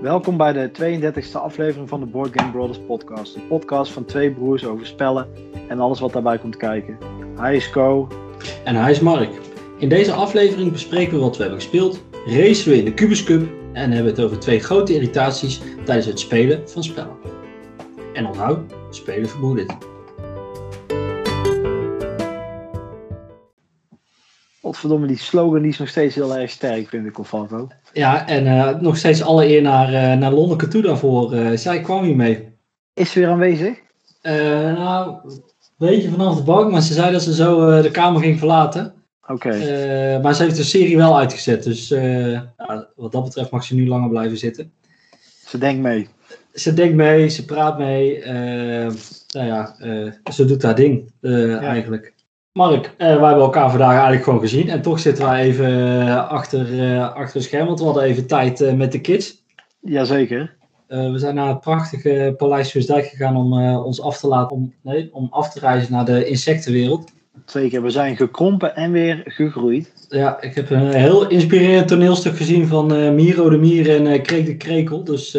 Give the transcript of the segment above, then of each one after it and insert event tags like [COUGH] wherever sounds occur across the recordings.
Welkom bij de 32e aflevering van de Board Game Brothers podcast. Een podcast van twee broers over spellen en alles wat daarbij komt kijken. Hij is Co. En hij is Mark. In deze aflevering bespreken we wat we hebben gespeeld, racen we in de Cubus Cup en hebben het over twee grote irritaties tijdens het spelen van spellen. En onthoud, spelen verboden. Godverdomme, die slogan die is nog steeds heel erg sterk, vind ik, Alfalco. Ja, en eh, nog steeds alle eer naar, eh naar Lonneke toe daarvoor. Eh, zij kwam hiermee. Is ze weer aanwezig? Nou, een beetje vanaf de bank, maar ze zei dat ze zo de kamer ging verlaten. Oké. Maar ze heeft de serie wel uitgezet, dus ja, wat dat betreft mag ze nu langer blijven zitten. Ze denkt mee. Ze denkt mee, ze praat mee. nou ja, ze doet haar ding eigenlijk. Mark, eh, wij hebben elkaar vandaag eigenlijk gewoon gezien. En toch zitten wij even eh, achter, eh, achter het scherm, want we hadden even tijd met de kids. Jazeker. Eh, we zijn naar het prachtige Paleis Soesdijk gegaan om ons af te laten, om, nee, om af te reizen naar de insectenwereld. Twee keer. We zijn gekrompen en weer gegroeid. Ja, ik heb een heel inspirerend toneelstuk gezien van Miro de Mier en Kreek de Krekel. Dus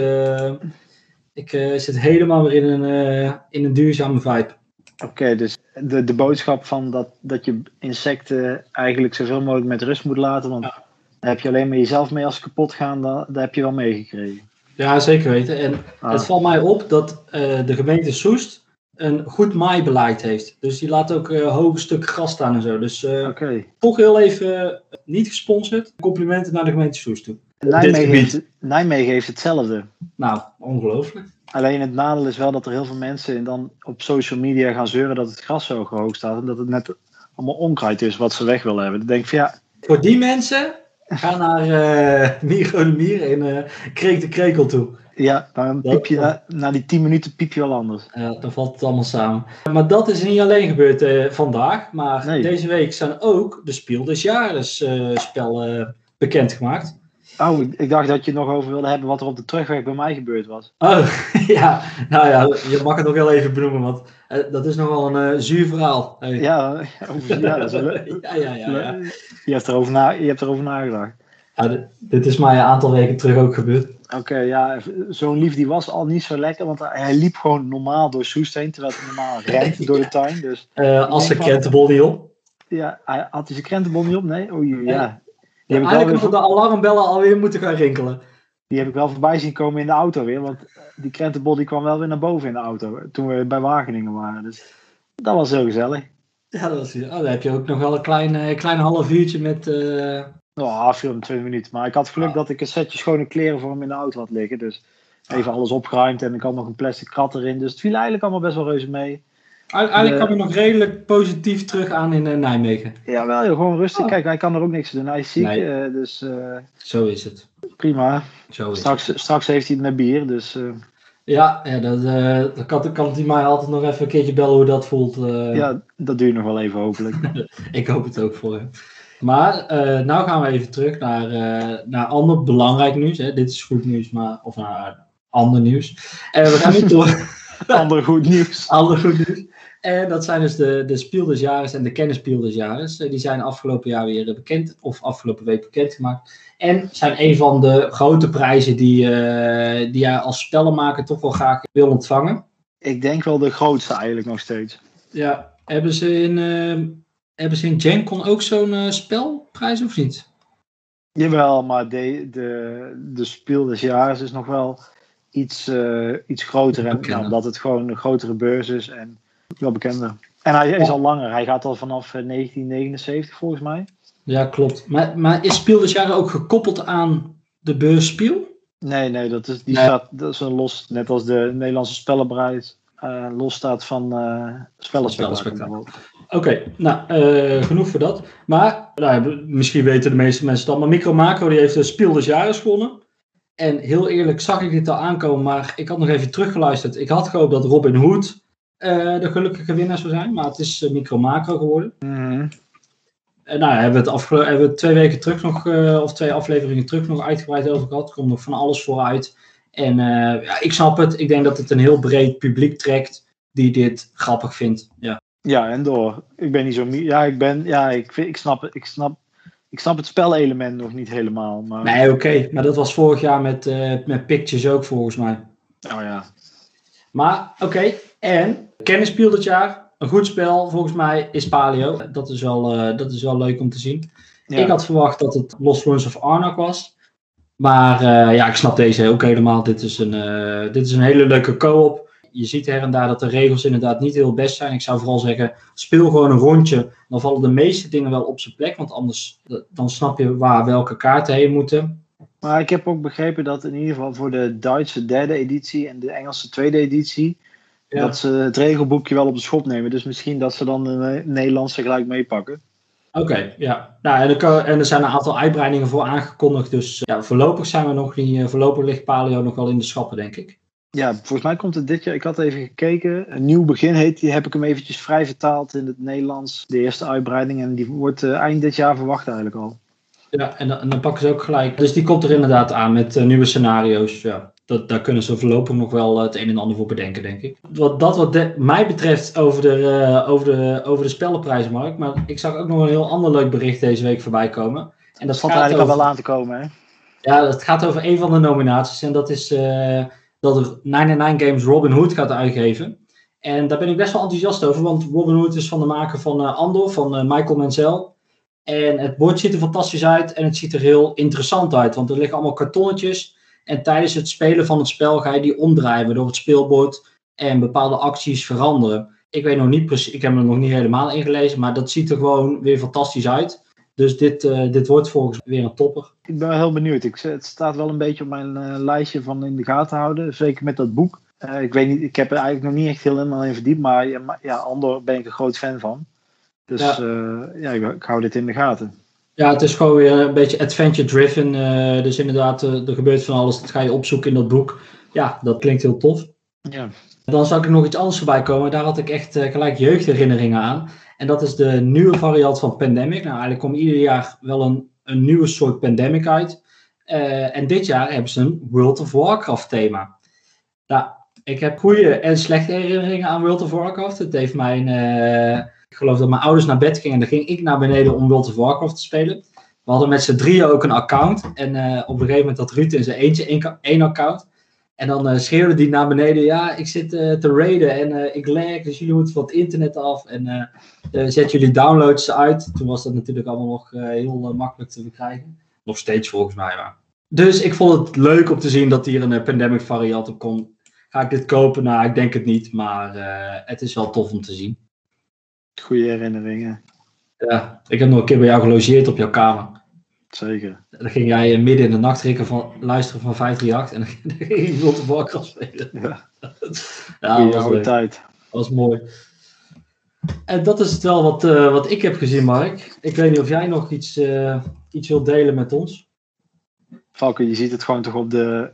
ik zit helemaal weer in een, in een duurzame vibe. Oké, dus de, de boodschap van dat, dat je insecten eigenlijk zoveel mogelijk met rust moet laten. Want Ja. daar heb je alleen maar jezelf mee als ze kapot gaan. Dat, dat heb je wel meegekregen. Ja, zeker weten. En Ah. het valt mij op dat eh, de gemeente Soest een goed maaibeleid heeft. Dus die laat ook eh hoge stukken gras staan en zo. Dus eh, Oké. toch heel even niet gesponsord. Complimenten naar de gemeente Soest toe. Nijmegen, heeft, Nijmegen heeft hetzelfde. Nou, ongelooflijk. Alleen het nadeel is wel dat er heel veel mensen dan op social media gaan zeuren dat het gras zo hoog staat. En dat het net allemaal onkruid is wat ze weg willen hebben. Dan denk ik van ja, Voor die mensen, ga naar eh Miro de Mier en eh Kreek de Krekel toe. ja dan piep je na, na die 10 minuten piep je wel anders. Ja, dan valt het allemaal samen. Maar dat is niet alleen gebeurd eh, vandaag. Maar Nee. deze week zijn ook de Spiel des Jahres eh, spellen bekendgemaakt. Oh, ik, ik dacht dat je het nog over wilde hebben wat er op de terugweg bij mij gebeurd was. Oh, [LAUGHS] ja. Nou ja, je mag het nog wel even benoemen. Want eh, dat is nogal een eh, zuur verhaal. Hey. Ja, over, ja dat is wel [LAUGHS] leuk. ja, ja, ja, ja. Je, hebt erover na, je hebt erover nagedacht. Ja, dit, dit is mij een aantal weken terug ook gebeurd. Oké, ja, zo'n lief die was al niet zo lekker, want hij liep gewoon normaal door Soest heen, terwijl hij normaal [LAUGHS] rent door de tuin. Dus Eh, als ze krentenbol niet op. ja, hij, had hij zijn krentenbol niet op? Nee? Oh ja. Die, heb ik eigenlijk moeten de alarmbellen alweer moeten gaan rinkelen. die heb ik wel voorbij zien komen in de auto weer, want die krentenbol die kwam wel weer naar boven in de auto, toen we bij Wageningen waren. Dus dat was heel gezellig. Ja, dat is, oh, dan heb je ook nog wel een klein, eh, klein half uurtje met... eh, Oh, afviel twee minuten. Maar ik had geluk Ah. dat ik een setje schone kleren voor hem in de auto had liggen. Dus even alles opgeruimd en ik had nog een plastic krat erin. Dus het viel eigenlijk allemaal best wel reuze mee. Eigenlijk De- kwam ik nog redelijk positief terug aan in eh, Nijmegen. Ja, wel joh, gewoon rustig. Oh. Kijk, hij kan er ook niks aan doen. Hij is ziek, Nee. eh, dus eh, Zo is het. prima. Zo is het. Straks, straks heeft hij het met bier, dus eh, Ja, ja dat, eh, dan kan, kan hij mij altijd nog even een keertje bellen hoe dat voelt. eh. ja, dat duurt nog wel even hopelijk. [LAUGHS] Ik hoop het ook voor hem. Maar eh nou gaan we even terug naar, eh, naar ander belangrijk nieuws. Hè. Dit is goed nieuws, maar, of naar ander nieuws. En we gaan nu [LAUGHS] door [LAUGHS] Ander goed nieuws. ander goed nieuws. En dat zijn dus de, de Spiel des Jahres en de Kennispiel des Jahres. Eh, Die zijn afgelopen jaar weer bekend, of afgelopen week bekendgemaakt. En zijn een van de grote prijzen die, eh, die jij als spellenmaker toch wel graag wil ontvangen. Ik denk wel de grootste eigenlijk nog steeds. Ja, hebben ze in, eh, hebben ze in GenCon ook zo'n spelprijs of niet? Jawel, maar de, de, de speel des jaren is nog wel iets, eh, iets groter. En, ja, omdat het gewoon een grotere beurs is en wel bekender. En hij is al langer. Hij gaat al vanaf eh, 1979 volgens mij. Ja, klopt. Maar, maar is Spiel ook gekoppeld aan de beurs Spiel? Nee, nee, dat is, die Nee. staat, dat is een los, net als de Nederlandse spellenprijs, eh los staat van eh spellenspectakel. Oké, nou, eh, genoeg voor dat. Maar, nou, misschien weten de meeste mensen dat, maar Micro Macro die heeft de Spiel des Jahres gewonnen. En heel eerlijk zag ik dit al aankomen, maar ik had nog even teruggeluisterd. Ik had gehoopt dat Robin Hood eh, de gelukkige winnaar zou zijn, maar het is eh, Micro Macro geworden. Mhm. En nou, hebben we het hebben we twee weken terug nog, eh, of twee afleveringen terug nog uitgebreid over gehad. Er komt nog van alles vooruit. En ja, ik snap het. Ik denk dat het een heel breed publiek trekt die dit grappig vindt. Ja. Ja, en door. Ik ben niet zo... Ja, ik ben... Ja, ik, vind- ik snap het. Ik snap ik snap het spelelement nog niet helemaal. Maar... Nee, oké. Maar dat was vorig jaar met, uh, met Pictures ook volgens mij. Oh ja. Maar oké. En kennispiel dit jaar. Een goed spel volgens mij is Palio. Dat is wel, uh, dat is wel leuk om te zien. Ja. Ik had verwacht dat het Lost Runs of Arnak was. Maar uh, ja, ik snap deze ook helemaal. Dit is een, dit is een hele leuke co-op je ziet her en daar dat de regels inderdaad niet heel best zijn. Ik zou vooral zeggen, speel gewoon een rondje. Dan vallen de meeste dingen wel op zijn plek. Want anders dan snap je waar welke kaarten heen moeten. Maar ik heb ook begrepen dat in ieder geval voor de Duitse derde editie en de Engelse tweede editie. Dat ze het regelboekje wel op de schop nemen. Dus misschien dat ze dan de Nederlandse gelijk meepakken. Oké, ja. Nou, en, er, en er zijn een aantal uitbreidingen voor aangekondigd. Dus ja, voorlopig zijn we nog niet. Eh, voorlopig ligt Paleo nog wel in de schappen, denk ik. Ja, volgens mij komt het dit jaar. Ik had even gekeken. Een nieuw begin heet die. Heb ik hem eventjes vrij vertaald in het Nederlands. De eerste uitbreiding. En die wordt uh, eind dit jaar verwacht eigenlijk al. Ja, en, dan, dan pakken ze ook gelijk. Dus die komt er inderdaad aan met uh, nieuwe scenario's. Ja, dat, daar kunnen ze voorlopig nog wel het een en ander voor bedenken, denk ik. Wat, dat wat mij betreft over de, uh, over, de, over de spellenprijzenmarkt. Maar ik zag ook nog een heel ander leuk bericht deze week voorbij komen. En dat valt eigenlijk al wel aan te komen, hè? Ja, het gaat over een van de nominaties. En dat is dat er 99 Games Robin Hood gaat uitgeven. En daar ben ik best wel enthousiast over, want Robin Hood is van de maker van uh, Andor, van uh, Michael Menzel. En het bord ziet er fantastisch uit en het ziet er heel interessant uit, want er liggen allemaal kartonnetjes. En tijdens het spelen van het spel ga je die omdraaien, waardoor het speelbord en bepaalde acties veranderen. Ik weet nog niet precies, ik heb er nog niet helemaal ingelezen, maar dat ziet er gewoon weer fantastisch uit. Dus dit, uh, dit wordt volgens mij weer een topper. Ik ben wel heel benieuwd. Ik, het staat wel een beetje op mijn uh, lijstje van in de gaten houden. Zeker met dat boek. Uh, ik weet niet, ik heb er eigenlijk nog niet echt helemaal in verdiept. Maar ja, Andor ben ik een groot fan van. Dus ja, ja ik, ik, hou dit in de gaten. Ja, het is gewoon weer een beetje adventure-driven. dus inderdaad, er gebeurt van alles. Dat ga je opzoeken in dat boek. Ja, dat klinkt heel tof. Ja. Dan zou ik er nog iets anders voorbij komen. Daar had ik echt gelijk jeugdherinneringen aan. En dat is de nieuwe variant van Pandemic. Nou, eigenlijk komt ieder jaar wel een, een nieuwe soort Pandemic uit. Uh, en dit jaar hebben ze een World of Warcraft thema. Nou, ik heb goede en slechte herinneringen aan World of Warcraft. Het heeft mijn, uh, ik geloof dat mijn ouders naar bed gingen en dan ging ik naar beneden om World of Warcraft te spelen. We hadden met z'n drieën ook een account. En uh, op een gegeven moment had Ruud in zijn eentje één account. En dan uh, schreeuwde die naar beneden, ja, ik zit uh, te raiden en uh, ik lag, dus jullie moeten van het internet af en zet jullie downloads uit. Toen was dat natuurlijk allemaal nog heel makkelijk te verkrijgen. Nog steeds volgens mij, maar. Dus ik vond het leuk om te zien dat hier een pandemic variant op komt. Ga ik dit kopen? Nou, ik denk het niet, maar het is wel tof om te zien. Goede herinneringen. Ja, ik heb nog een keer bij jou gelogeerd op jouw kamer. Zeker. Dan ging jij eh, midden in de nacht van, luisteren van 538 en dan [LAUGHS] ging je World of Warcraft spelen. Ja, [LAUGHS] ja dat was tijd. Dat was mooi. En dat is het wel wat, uh, wat ik heb gezien, Mark. Ik weet niet of jij nog iets, uh, iets wilt delen met ons. Valken, je ziet het gewoon toch op de...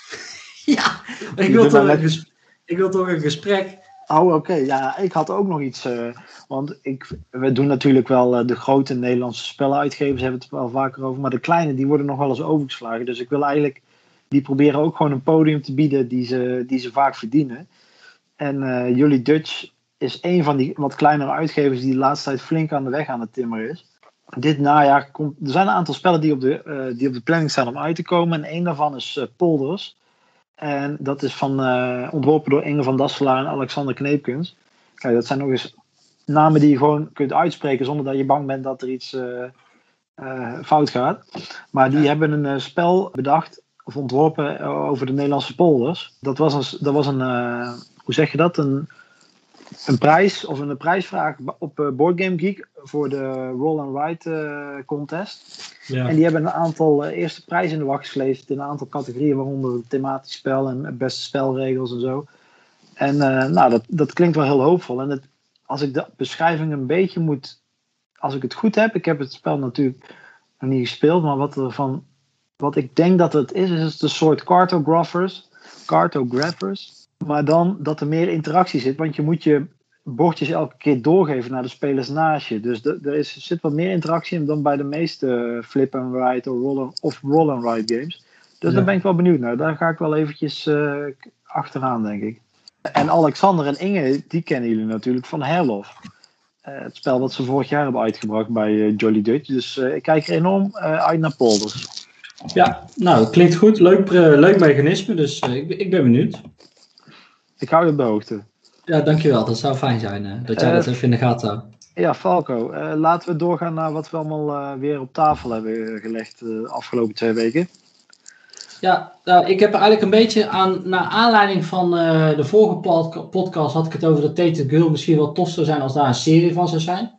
[LAUGHS] ja, ik wil, toch een, ik wil toch een gesprek Oh, oké. Ja, ik had ook nog iets. Uh, want ik, we doen natuurlijk wel uh, de grote Nederlandse speluitgevers, hebben het wel vaker over. Maar de kleine, die worden nog wel eens overgeslagen. Dus ik wil eigenlijk, die proberen ook gewoon een podium te bieden die ze, die ze vaak verdienen. En uh, Jullie Dutch is een van die wat kleinere uitgevers die de laatste tijd flink aan de weg aan het timmeren is. Dit najaar komt, er zijn een aantal spellen die op de, die op de planning staan om uit te komen. En één daarvan is Polders. En dat is van, ontworpen door Inge van Dasselaar en Alexander Kneepkens. Kijk, dat zijn nog eens namen die je gewoon kunt uitspreken zonder dat je bang bent dat er iets uh, uh, fout gaat. Maar die hebben een spel bedacht of ontworpen over de Nederlandse polders. Dat was een, dat was een hoe zeg je dat? Een, een prijs of een prijsvraag op uh, Board Game Geek voor de Roll and Ride contest. Ja. En die hebben een aantal eerste prijzen in de wacht gesleept in een aantal categorieën, waaronder thematisch spel en beste spelregels en zo. En nou, dat, dat klinkt wel heel hoopvol. En het, als ik de beschrijving een beetje moet, als ik het goed heb, ik heb het spel natuurlijk nog niet gespeeld, maar wat, er van, wat ik denk dat het is, is het een soort cartographers. Cartographers maar dan dat er meer interactie zit, want je moet je bordjes elke keer doorgeven naar de spelers naast je. Dus er is, zit wat meer interactie in dan bij de meeste flip and ride of roll and, of roll and ride games. Dus daar ben ik wel benieuwd naar. Daar ga ik wel eventjes uh, achteraan, denk ik. En Alexander en Inge, die kennen jullie natuurlijk van Herlof. het spel dat ze vorig jaar hebben uitgebracht bij Jolly Dutch. Dus ik kijk er enorm uit naar polders. Ja, nou, klinkt goed. Leuk, leuk mechanisme, dus ik, ik ben benieuwd. Ik hou je op de hoogte. Ja, dankjewel. Dat zou fijn zijn dat jij dat even in de gaten houdt. Ja, Falco. laten we doorgaan naar wat we allemaal weer op tafel hebben gelegd de afgelopen twee weken. Ja, nou, ik heb eigenlijk een beetje aan, naar aanleiding van uh, de vorige podcast had ik het over dat Tated Girl misschien wel tof zou zijn als daar een serie van zou zijn.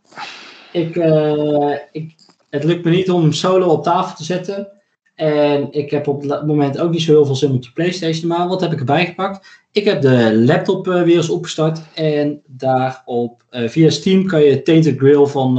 Ik, uh, ik, het lukt me niet om solo op tafel te zetten. En ik heb op het moment ook niet zo heel veel zin met je PlayStation. Maar wat heb ik erbij gepakt? Ik heb de laptop uh, weer eens opgestart. En daarop via Steam kan je Tainted Grill van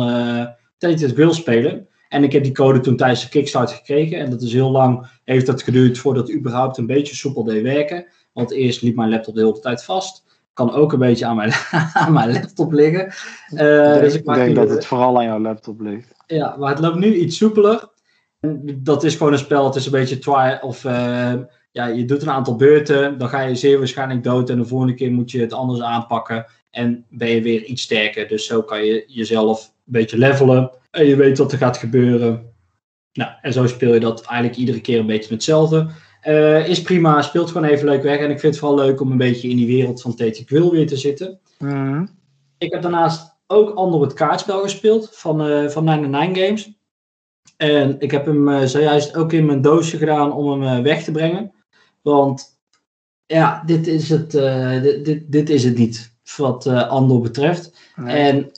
Tainted Grill spelen. En ik heb die code toen tijdens de Kickstarter gekregen. En dat is heel lang, heeft dat geduurd voordat het überhaupt een beetje soepel deed werken. Want eerst liep mijn laptop de hele tijd vast. Kan ook een beetje aan mijn, [LAUGHS] aan mijn laptop liggen. Uh, dus ik denk dat het vooral aan jouw laptop ligt. Ja, maar het loopt nu iets soepeler. Dat is gewoon een spel, het is een beetje try of uh, ja, je doet een aantal beurten, dan ga je zeer waarschijnlijk dood en de volgende keer moet je het anders aanpakken en ben je weer iets sterker. Dus zo kan je jezelf een beetje levelen. En je weet wat er gaat gebeuren. Nou, en zo speel je dat eigenlijk iedere keer een beetje hetzelfde. Uh, is prima, speelt gewoon even leuk weg. En ik vind het vooral leuk om een beetje in die wereld van TT Quill weer te zitten. Mhm. Ik heb daarnaast ook ander het kaartspel gespeeld van, uh, van 99 Games. En ik heb hem uh, zojuist ook in mijn doosje gedaan om hem weg te brengen. Want ja, dit is het, dit, dit, dit, is het niet wat Andor betreft. En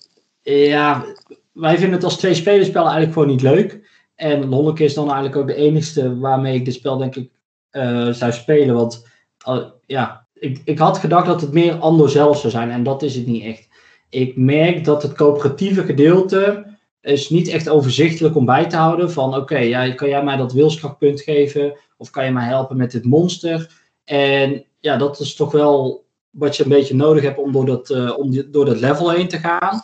ja, wij vinden het als twee spelerspel eigenlijk gewoon niet leuk. En Lolleke is dan eigenlijk ook de enigste waarmee ik dit spel denk ik uh, zou spelen. Want uh, ja, ik, ik had gedacht dat het meer Andor zelf zou zijn en dat is het niet echt. Ik merk dat het coöperatieve gedeelte is niet echt overzichtelijk om bij te houden. Van oké, ja, kan jij mij dat wilskrachtpunt geven? Of kan je mij helpen met dit monster? En ja, dat is toch wel wat je een beetje nodig hebt om door dat, uh, om door dat level heen te gaan.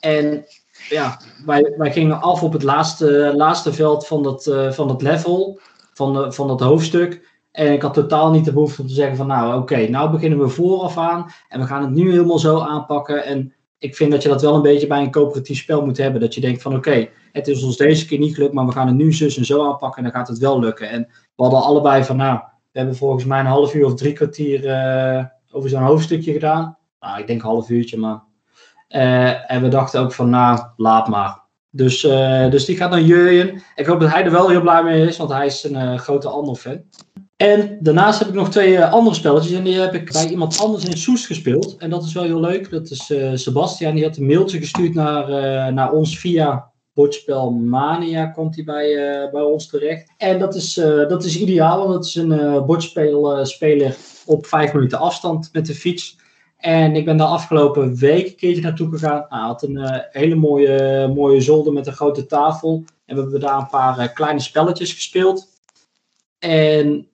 En ja, wij, wij gingen af op het laatste, laatste veld van dat, uh, van level, van, van dat hoofdstuk. En ik had totaal niet de behoefte om te zeggen van nou oké, nou beginnen we vooraf aan en we gaan het nu helemaal zo aanpakken. En ik vind dat je dat wel een beetje bij een coöperatief spel moet hebben. Dat je denkt van oké, het is ons deze keer niet gelukt, maar we gaan het nu zus en zo aanpakken en dan gaat het wel lukken. En we hadden allebei van nou, we hebben volgens mij een half uur of drie kwartier uh, over zo'n hoofdstukje gedaan. Nou, ik denk een half uurtje, maar uh, en we dachten ook van, nou, laat maar. Dus, uh, dus die gaat naar Jurjen. Ik hoop dat hij er wel heel blij mee is, want hij is een uh, grote Andor-fan. En daarnaast heb ik nog twee andere spelletjes. En die heb ik bij iemand anders in Soest gespeeld. En dat is wel heel leuk. Dat is Sebastian. Die had een mailtje gestuurd naar, naar ons via Bordspel Mania. Komt hij bij, bij ons terecht. En dat is, dat is ideaal, want dat is een bordspelspeler op vijf minuten afstand met de fiets. En ik ben daar afgelopen week een keertje naartoe gegaan. Hij had een uh, hele mooie, mooie zolder met een grote tafel. En we hebben daar een paar uh, kleine spelletjes gespeeld. En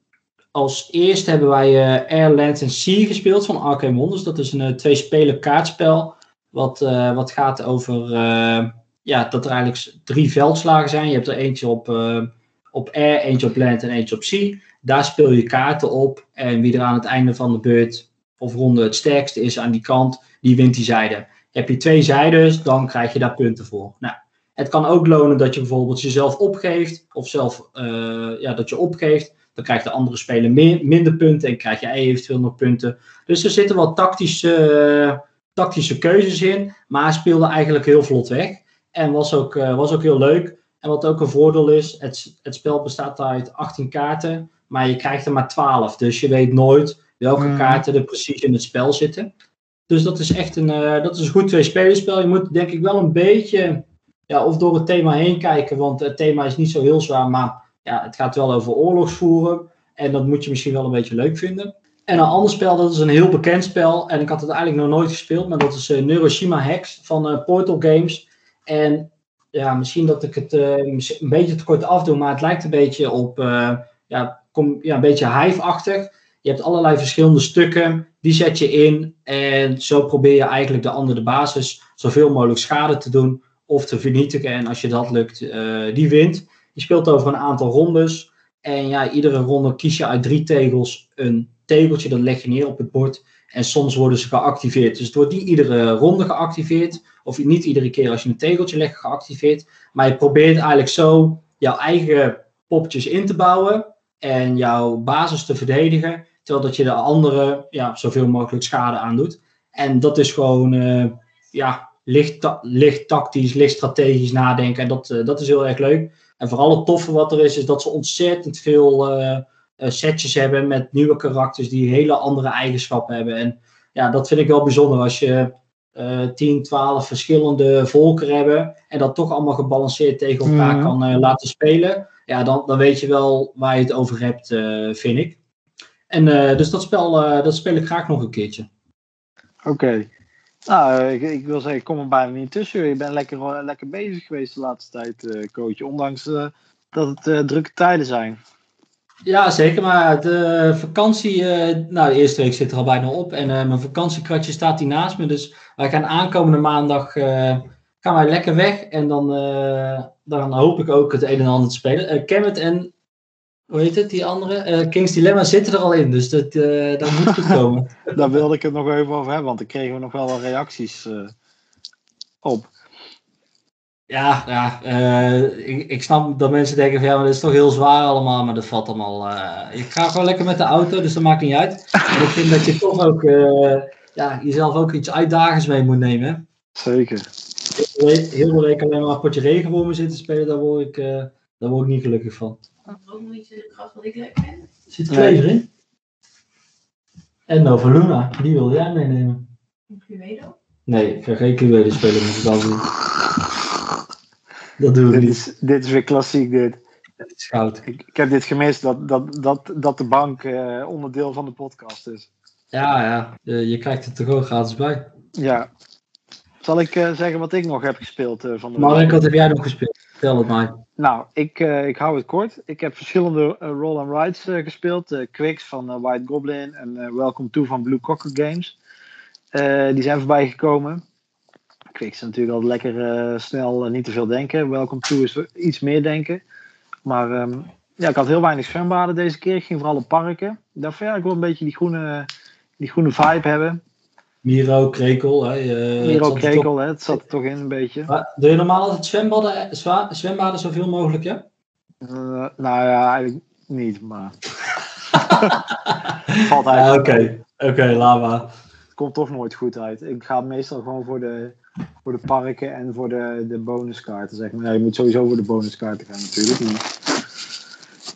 als eerste hebben wij uh, Air, Land and Sea gespeeld van Arcane Wonders. Dat is een twee-speler kaartspel. Wat, wat gaat over ja, dat er eigenlijk drie veldslagen zijn. Je hebt er eentje op, op Air, eentje op Land en eentje op Sea. Daar speel je kaarten op. En wie er aan het einde van de beurt of ronde het sterkste is aan die kant, die wint die zijde. Heb je twee zijdes, dan krijg je daar punten voor. Nou, het kan ook lonen dat je bijvoorbeeld jezelf opgeeft, of zelf uh, ja, dat je opgeeft. Dan krijgt de andere speler minder punten en krijg je eventueel nog punten. Dus er zitten wat tactische, tactische keuzes in, maar speelde eigenlijk heel vlot weg. En was ook, uh, was ook heel leuk. En wat ook een voordeel is, het, het spel bestaat uit 18 kaarten, maar je krijgt er maar 12. Dus je weet nooit welke mm. kaarten er precies in het spel zitten. Dus dat is echt een, uh, dat is een goed tweespelerspel. Je moet denk ik wel een beetje ja, of door het thema heen kijken, want het thema is niet zo heel zwaar, maar ja, het gaat wel over oorlogsvoeren. En dat moet je misschien wel een beetje leuk vinden. En een ander spel, dat is een heel bekend spel. En ik had het eigenlijk nog nooit gespeeld, maar dat is uh, Neuroshima Hex van uh, Portal Games. En ja, misschien dat ik het uh, een beetje te kort afdoe, maar het lijkt een beetje op, ja, kom, ja, een beetje hive-achtig. Je hebt allerlei verschillende stukken, die zet je in en zo probeer je eigenlijk de andere basis zoveel mogelijk schade te doen of te vernietigen. En als je dat lukt, uh, die wint. Je speelt over een aantal rondes en ja, iedere ronde kies je uit drie tegels een tegeltje, dat leg je neer op het bord. En soms worden ze geactiveerd. Dus het wordt niet iedere ronde geactiveerd. of niet iedere keer als je een tegeltje legt geactiveerd. Maar je probeert eigenlijk zo jouw eigen poppetjes in te bouwen en jouw basis te verdedigen, terwijl dat je de andere ja, zoveel mogelijk schade aandoet. En dat is gewoon uh, ja, licht, licht tactisch, licht strategisch nadenken. En dat, uh, dat is heel erg leuk. En vooral het toffe wat er is, is dat ze ontzettend veel uh, setjes hebben met nieuwe karakters die hele andere eigenschappen hebben. En ja, dat vind ik wel bijzonder als je uh, 10, 12 verschillende volkeren hebben en dat toch allemaal gebalanceerd tegen elkaar mm. kan laten spelen. Ja, dan, dan weet je wel waar je het over hebt, vind ik. En dus dat spel, dat speel ik graag nog een keertje. Oké. Okay. Nou, ik, ik, wil zeggen, ik kom er bijna niet tussen. Je bent lekker, lekker bezig geweest de laatste tijd, uh, coach. Ondanks uh, dat het uh, drukke tijden zijn. Ja, zeker. Maar de vakantie, nou, de eerste week zit er al bijna op. En mijn vakantiekratje staat hier naast me. Dus wij gaan aankomende maandag gaan wij lekker weg. En dan, dan hoop ik ook het een en ander te spelen. Kemet en hoe heet het, die andere? Uh, King's Dilemma zitten er al in, dus dat, uh, dat moet goed komen. [LAUGHS] Daar wilde ik het nog even over hebben, want daar kregen we nog wel wat reacties uh, op. Ja, ja ik, ik snap dat mensen denken van ja, maar dat is toch heel zwaar allemaal, maar dat valt allemaal. ik ga gewoon lekker met de auto, dus dat maakt niet uit. En ik vind dat je toch ook ja, jezelf ook iets uitdagends mee moet nemen. Zeker. Heel veel weken alleen maar een potje regen voor me zitten spelen, daar word ik, daar word ik niet gelukkig van ook nog iets in de kast wat ik lekker vind. Er zit twee erin. En Nova Luna, die wil jij meenemen. Een Cluedo? Nee, ik ga geen Cluedo spelen met ik doen. Dat doen we dit niet. Is, dit is weer klassiek dit. Het is goud. Ik, ik, heb dit gemist, dat, dat, dat, dat de bank uh, onderdeel van de podcast is. Ja, ja. Je, je krijgt er toch ook gratis bij. Ja. Zal ik uh, zeggen wat ik nog heb gespeeld uh, van de Mark, wat heb jij nog gespeeld? Vertel het mij. Nou, ik, uh, ik hou het kort. Ik heb verschillende uh, roll and rides uh, gespeeld. Quicks van White Goblin en Welcome to van Blue Cocker Games. die zijn voorbij gekomen. Quicks is natuurlijk al lekker snel niet te veel denken. Welcome to is iets meer denken. Maar um, ja, ik had heel weinig zwembaden deze keer. Ik ging vooral op parken. Van ja, ik wil een beetje die groene, die groene vibe hebben. Miro, Krekel. Hè, uh, Miro, Krekel, toch... hè, het zat er toch in een beetje. Maar, doe je normaal altijd zwembaden, zwembaden zoveel mogelijk, ja? Uh, nou ja, eigenlijk niet, maar... [LAUGHS] Valt uit. Oké, oké, okay, laat maar. Het komt toch nooit goed uit. Ik ga meestal gewoon voor de, voor de parken en voor de, de bonuskaarten, zeg maar. Je moet sowieso voor de bonuskaarten gaan natuurlijk.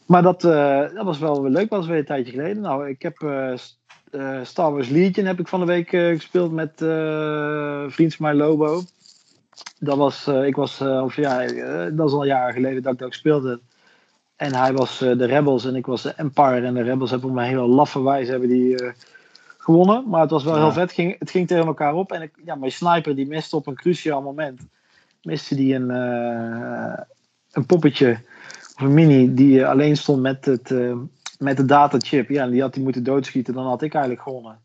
Maar dat, uh, dat was wel weer leuk, was weer een tijdje geleden. Nou, ik heb uh, uh, Star Wars Legion heb ik van de week uh, gespeeld met uh, vriend van mij Lobo. Dat was, ik was, of ja, dat is al jaren geleden dat ik dat speelde. En hij was de Rebels en ik was de Empire. En de Rebels hebben op een hele laffe wijze hebben die, gewonnen. Maar het was wel heel vet. Het ging, het ging tegen elkaar op. En ik, ja, mijn sniper die miste op een cruciaal moment. Miste die een, een poppetje of een mini die alleen stond met het met de datachip. Ja, die had hij moeten doodschieten, dan had ik eigenlijk gewonnen.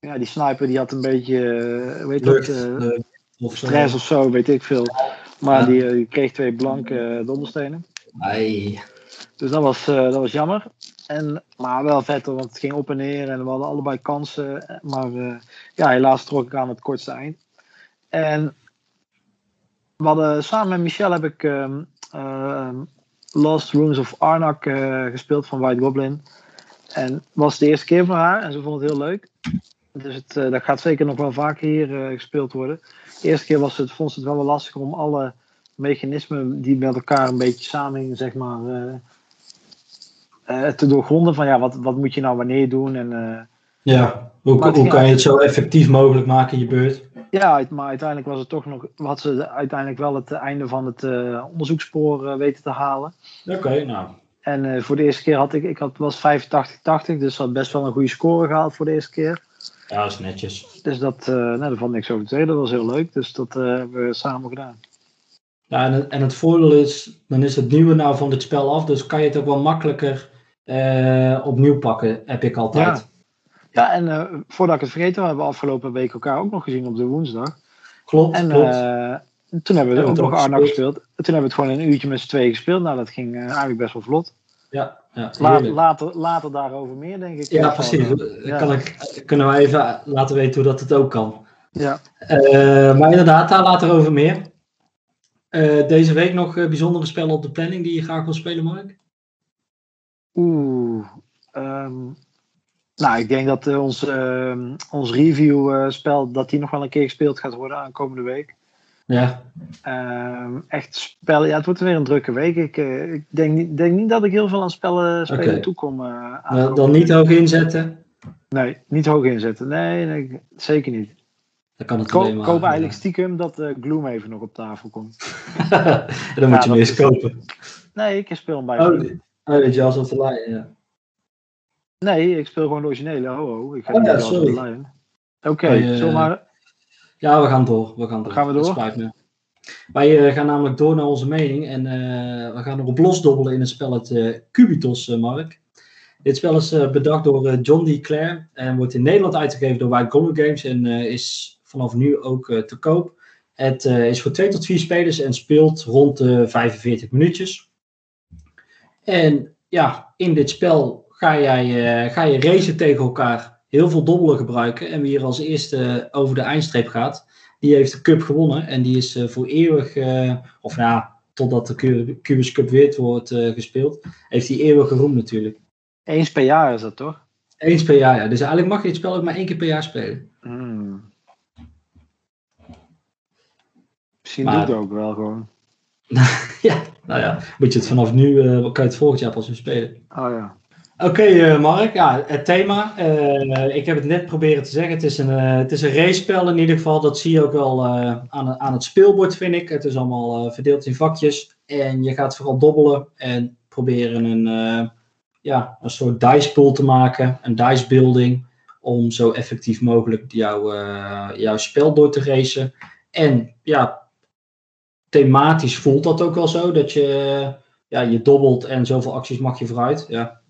Ja, die sniper die had een beetje, uh, weet Lucht, uh, of stress of zo, weet ik veel. Maar die, die, kreeg twee blanke donderstenen. Ai. Dus dat was, dat was jammer. En, maar wel vet, want het ging op en neer en we hadden allebei kansen. Maar ja, helaas trok ik aan het kortste eind. En we hadden, samen met Michel heb ik ehm, ehm, Lost Runes of Arnak uh, gespeeld van White Goblin. En was de eerste keer voor haar en ze vond het heel leuk. Dus het, uh, dat gaat zeker nog wel vaker hier uh, gespeeld worden. De eerste keer was het, vond ze het wel wel lastig om alle mechanismen die met elkaar een beetje samen, zeg maar, te doorgronden. Van ja, wat, wat moet je nou wanneer doen? En, ja, hoe, hoe kan je het zo effectief mogelijk maken in je beurt? Ja, maar uiteindelijk was het toch nog, had ze uiteindelijk wel het einde van het uh, onderzoekspoor uh, weten te halen. Oké, nou. En uh, voor de eerste keer had ik, ik had, was 85-80, dus had best wel een goede score gehaald voor de eerste keer. Ja, dat is netjes. Dus dat, nou, daar vond ik zo te zeggen, dat was heel leuk. Dus dat hebben we samen gedaan. Ja, en, het, en het voordeel is, dan is het nieuwe nou van dit spel af, dus kan je het ook wel makkelijker opnieuw pakken, heb ik altijd. Ja. Ja, en uh, voordat ik het vergeten, we hebben afgelopen week elkaar ook nog gezien op de woensdag. Klopt, en, klopt. Uh, toen hebben we ook nog Arnak gespeeld. Toen hebben we het gewoon een uurtje met z'n tweeën gespeeld. Nou, dat ging uh, eigenlijk best wel vlot. Ja, ja later, later, later daarover meer, denk ik. Ja, precies. Ja. Kan ik, kunnen we even laten weten hoe dat het ook kan. Ja. Maar inderdaad, daar later over meer. Deze week nog bijzondere spellen op de planning die je graag wil spelen, Mark? Oeh. Um, nou, ik denk dat uh, ons, uh, ons review-spel dat die nog wel een keer gespeeld gaat worden aankomende week. Ja. Uh, echt spellen. Ja, het wordt weer een drukke week. Ik, uh, ik denk, niet, denk niet dat ik heel veel aan spellen, spelen okay. toekom. Uh, dan niet hoog inzetten? Nee, niet hoog inzetten. Nee, nee zeker niet. Dan kan het Ko koop maken, eigenlijk ja. stiekem dat Gloom even nog op tafel komt. [LAUGHS] dan moet je hem eerst kopen. Nee, ik speel hem bij. Oh, oh de Jaws of the Lion, ja. Nee, ik speel gewoon de originele. Ho, ho. Ik ga oh, ja, sorry. Oké, okay, uh, zomaar. Ja, we gaan door. We gaan door. Gaan we door? spijt me. Wij uh, gaan namelijk door naar onze mening en uh, we gaan erop losdobbelen in het spel het Cubitos, Mark. Dit spel is bedacht door John D. Clare en wordt in Nederland uitgegeven door White Goblin Games en is vanaf nu ook te koop. Het is voor 2 tot 4 spelers en speelt rond de 45 minuutjes. En ja, in dit spel ga, jij, ga je racen tegen elkaar heel veel dobbelen gebruiken. En wie er als eerste over de eindstreep gaat, die heeft de cup gewonnen. En die is uh, voor eeuwig, uh, of nou, totdat de Cubus Cup weer wordt uh, gespeeld, heeft hij eeuwig geroemd natuurlijk. Eens per jaar is dat toch? Eens per jaar, ja. Dus eigenlijk mag je het spel ook maar één keer per jaar spelen. Hmm. Misschien maar, doet het ook wel gewoon. [LAUGHS] ja, nou ja, moet je het vanaf nu, kan je het volgend jaar pas weer spelen. Oh ja. Oké, uh, Mark. Ja, het thema. Uh, ik heb het net proberen te zeggen. Het is een, uh, het is een race-spel in ieder geval. Dat zie je ook wel aan, aan het speelbord, vind ik. Het is allemaal verdeeld in vakjes. En je gaat vooral dobbelen en proberen een, ja, een soort dice pool te maken. Een dice building. Om zo effectief mogelijk jouw, jouw spel door te racen. En ja, thematisch voelt dat ook wel zo. Dat je, ja, je dobbelt en zoveel acties mag je vooruit. Ja,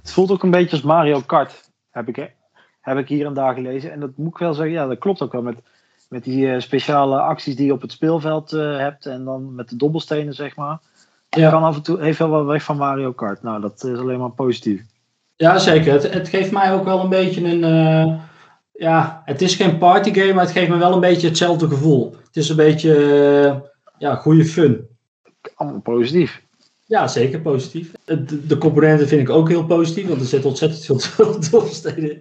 het voelt ook een beetje als Mario Kart, heb ik, heb ik hier en daar gelezen. En dat moet ik wel zeggen, ja, dat klopt ook wel met, met die uh, speciale acties die je op het speelveld uh, hebt. En dan met de dobbelstenen, zeg maar. Ja. Kan af en toe, heeft wel weg van Mario Kart. Nou, dat is alleen maar positief. Ja, zeker. Het, het geeft mij ook wel een beetje een... Uh, ja, het is geen partygame, maar het geeft me wel een beetje hetzelfde gevoel. Het is een beetje, ja, goede fun. Allemaal positief. Ja, zeker positief. De, de, componenten vind ik ook heel positief, want er zit ontzettend veel [LAUGHS] in.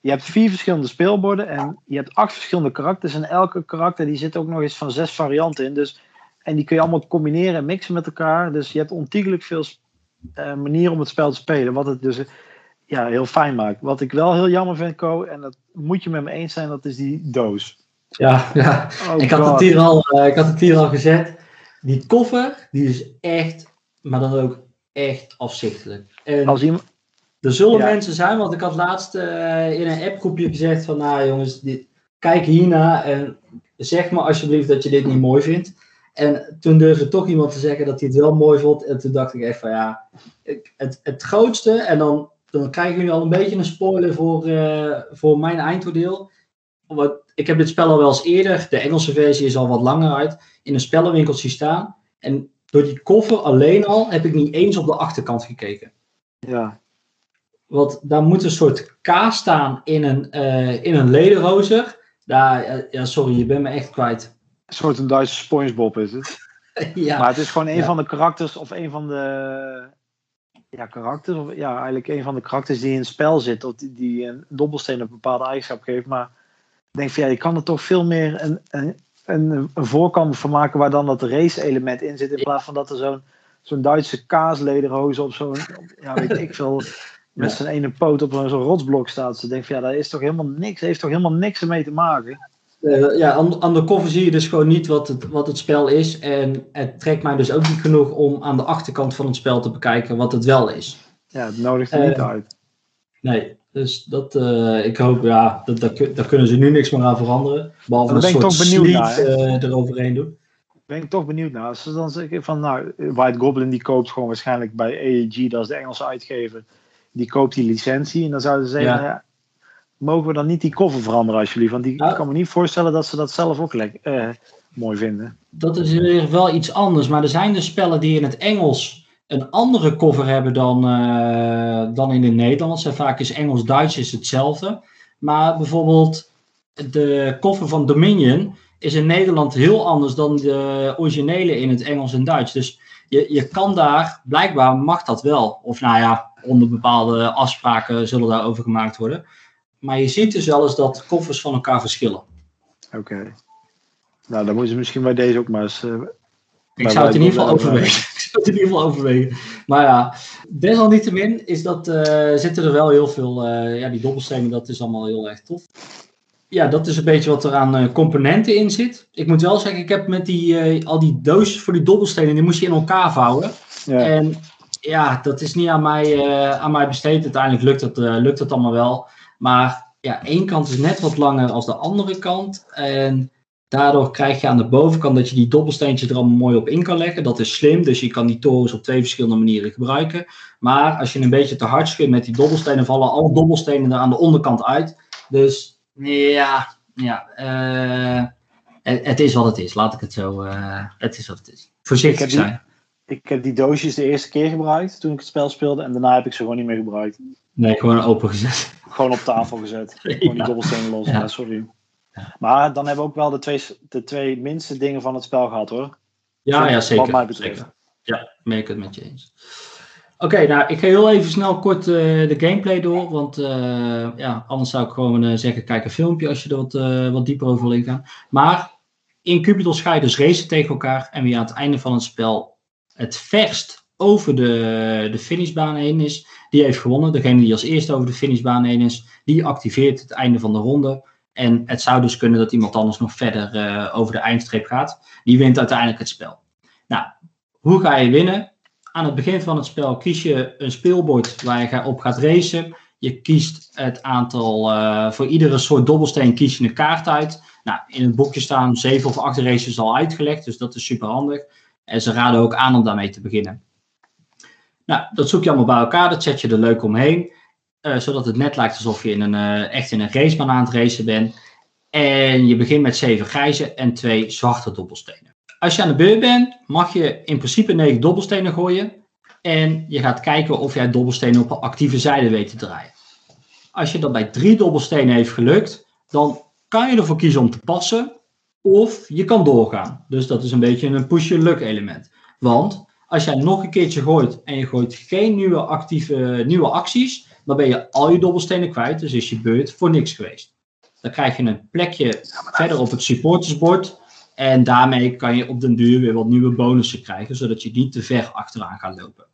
Je hebt vier verschillende speelborden en je hebt acht verschillende karakters. En elke karakter die zit ook nog eens van zes varianten in. Dus, en die kun je allemaal combineren en mixen met elkaar. Dus je hebt ontiegelijk veel uh, manieren om het spel te spelen. Wat het dus ja, heel fijn maakt. Wat ik wel heel jammer vind, Co, en dat moet je met me eens zijn, dat is die doos. Ja, ja. Oh ik, had het hier al, uh, ik had het hier al gezet. Die koffer, die is echt maar dan ook echt afzichtelijk. En Als iemand... Er zullen mensen zijn, want ik had laatst uh, in een appgroepje gezegd van, nou jongens, dit, kijk hierna en zeg maar alsjeblieft dat je dit niet mooi vindt. En toen durfde toch iemand te zeggen dat hij het wel mooi vond. En toen dacht ik echt van ja, het, het grootste, en dan, dan krijgen jullie al een beetje een spoiler voor, uh, voor mijn eindoordeel. Want ik heb dit spel al wel eens eerder, de Engelse versie is al wat langer uit, in een spellenwinkeltje staan. En door die koffer alleen al heb ik niet eens op de achterkant gekeken. Ja. Want daar moet een soort K staan in een, uh, in een lederhozer. Daar, ja, sorry, je bent me echt kwijt. Een soort een Duitse Spongebob is het. [LAUGHS] ja. Maar het is gewoon een van de karakters of een van de ja, karakters. Of, ja, eigenlijk een van de karakters die in het spel zit. Of die, die een dobbelsteen een bepaalde eigenschap geeft. Maar ik denk van ja, je kan er toch veel meer een, een, een, een voorkant van maken waar dan dat race-element in zit. In plaats van dat er zo'n zo'n Duitse kaaslederhoze op zo'n, ja, weet ik veel, met zijn ene poot op zo'n rotsblok staat. Ze denken van ja, daar is toch helemaal niks, heeft toch helemaal niks mee te maken. Uh, ja, aan, aan de koffer zie je dus gewoon niet wat het, wat het spel is. En het trekt mij dus ook niet genoeg om aan de achterkant van het spel te bekijken wat het wel is. Ja, het nodigt er niet eh, uit. Nee, dus dat, uh, ik hoop, ja, dat, dat, daar kunnen ze nu niks meer aan veranderen. Behalve een soort toch benieuwd naar, uh, eroverheen doen. Ben ik toch benieuwd naar. Als ze dan zeggen van, nou, White Goblin die koopt gewoon waarschijnlijk bij AEG, dat is de Engelse uitgever, die koopt die licentie. En dan zouden ze zeggen, ja. ja mogen we dan niet die koffer veranderen alsjeblieft? Want die, ik kan me niet voorstellen dat ze dat zelf ook lekker, uh, mooi vinden. Dat is wel iets anders, maar er zijn dus spellen die in het Engels een andere cover hebben dan, uh, dan in het Nederlands. En vaak is Engels-Duits is hetzelfde. Maar bijvoorbeeld de koffer van Dominion is in Nederland heel anders dan de originele in het Engels en Duits. Dus je, je kan daar, blijkbaar mag dat wel. Of nou ja, onder bepaalde afspraken zullen daarover gemaakt worden. Maar je ziet dus wel eens dat koffers van elkaar verschillen. Oké. Nou, dan moeten ze misschien bij deze ook maar eens... Uh, ik zou het in ieder geval overwegen. [LAUGHS] ik zou het in ieder geval overwegen. Maar ja, desalniettemin is dat, uh, zitten er wel heel veel... Uh, ja, die dobbelstenen, dat is allemaal heel erg tof. Ja, dat is een beetje wat er aan componenten in zit. Ik moet wel zeggen, ik heb met die, al die doosjes voor die dobbelstenen... die moest je in elkaar vouwen. Ja. En ja, dat is niet aan mij, aan mij besteed. Uiteindelijk lukt het, lukt het allemaal wel. Maar ja, één kant is net wat langer als de andere kant. En daardoor krijg je aan de bovenkant dat je die dobbelsteentjes er allemaal mooi op in kan leggen. Dat is slim, dus je kan die torens op twee verschillende manieren gebruiken. Maar als je een beetje te hard schudt met die dobbelstenen, vallen alle dobbelstenen er aan de onderkant uit. Dus ja, ja uh, het, het, is wat het is. Laat ik het zo. Uh, het is wat het is. Voorzichtig zijn. Ik heb die doosjes de eerste keer gebruikt toen ik het spel speelde. En daarna heb ik ze gewoon niet meer gebruikt. Nee, gewoon open gezet. Gewoon op tafel gezet. [LAUGHS] Gewoon die dobbelstenen los. Ja. sorry. Maar dan hebben we ook wel de twee, de twee minste dingen van het spel gehad hoor. Ja, ja zeker. Wat mij betreft. Zeker. Ja, ben ik het met je eens. Oké, nou ik ga heel even snel kort uh, de gameplay door. Want uh, ja, anders zou ik gewoon uh, zeggen: kijk een filmpje als je er wat, wat dieper over wil ingaan. Maar in Cubitos ga je dus racen tegen elkaar. En wie aan het einde van het spel het verst over de, de finishbaan heen is, die heeft gewonnen. Degene die als eerste over de finishbaan heen is, die activeert het einde van de ronde. En het zou dus kunnen dat iemand anders nog verder uh, over de eindstreep gaat. Die wint uiteindelijk het spel. Nou, hoe ga je winnen? Aan het begin van het spel kies je een speelbord waar je op gaat racen. Je kiest het aantal, uh, voor iedere soort dobbelsteen kies je een kaart uit. Nou, in het boekje staan zeven of acht races al uitgelegd, dus dat is super handig. En ze raden ook aan om daarmee te beginnen. Nou, dat zoek je allemaal bij elkaar, dat zet je er leuk omheen. Uh, zodat het net lijkt alsof je in een, uh, echt in een racebaan aan het racen bent. En je begint met zeven grijze en twee zwarte dobbelstenen. Als je aan de beurt bent, mag je in principe negen dobbelstenen gooien. En je gaat kijken of jij dobbelstenen op een actieve zijde weet te draaien. Als je dat bij drie dobbelstenen heeft gelukt, dan kan je ervoor kiezen om te passen. Of je kan doorgaan. Dus dat is een beetje een push-your-luck element. Want als jij nog een keertje gooit en je gooit geen nieuwe actieve nieuwe acties, dan ben je al je dobbelstenen kwijt. Dus is je beurt voor niks geweest. Dan krijg je een plekje verder op het supportersbord. En daarmee kan je op den duur weer wat nieuwe bonussen krijgen, zodat je niet te ver achteraan gaat lopen.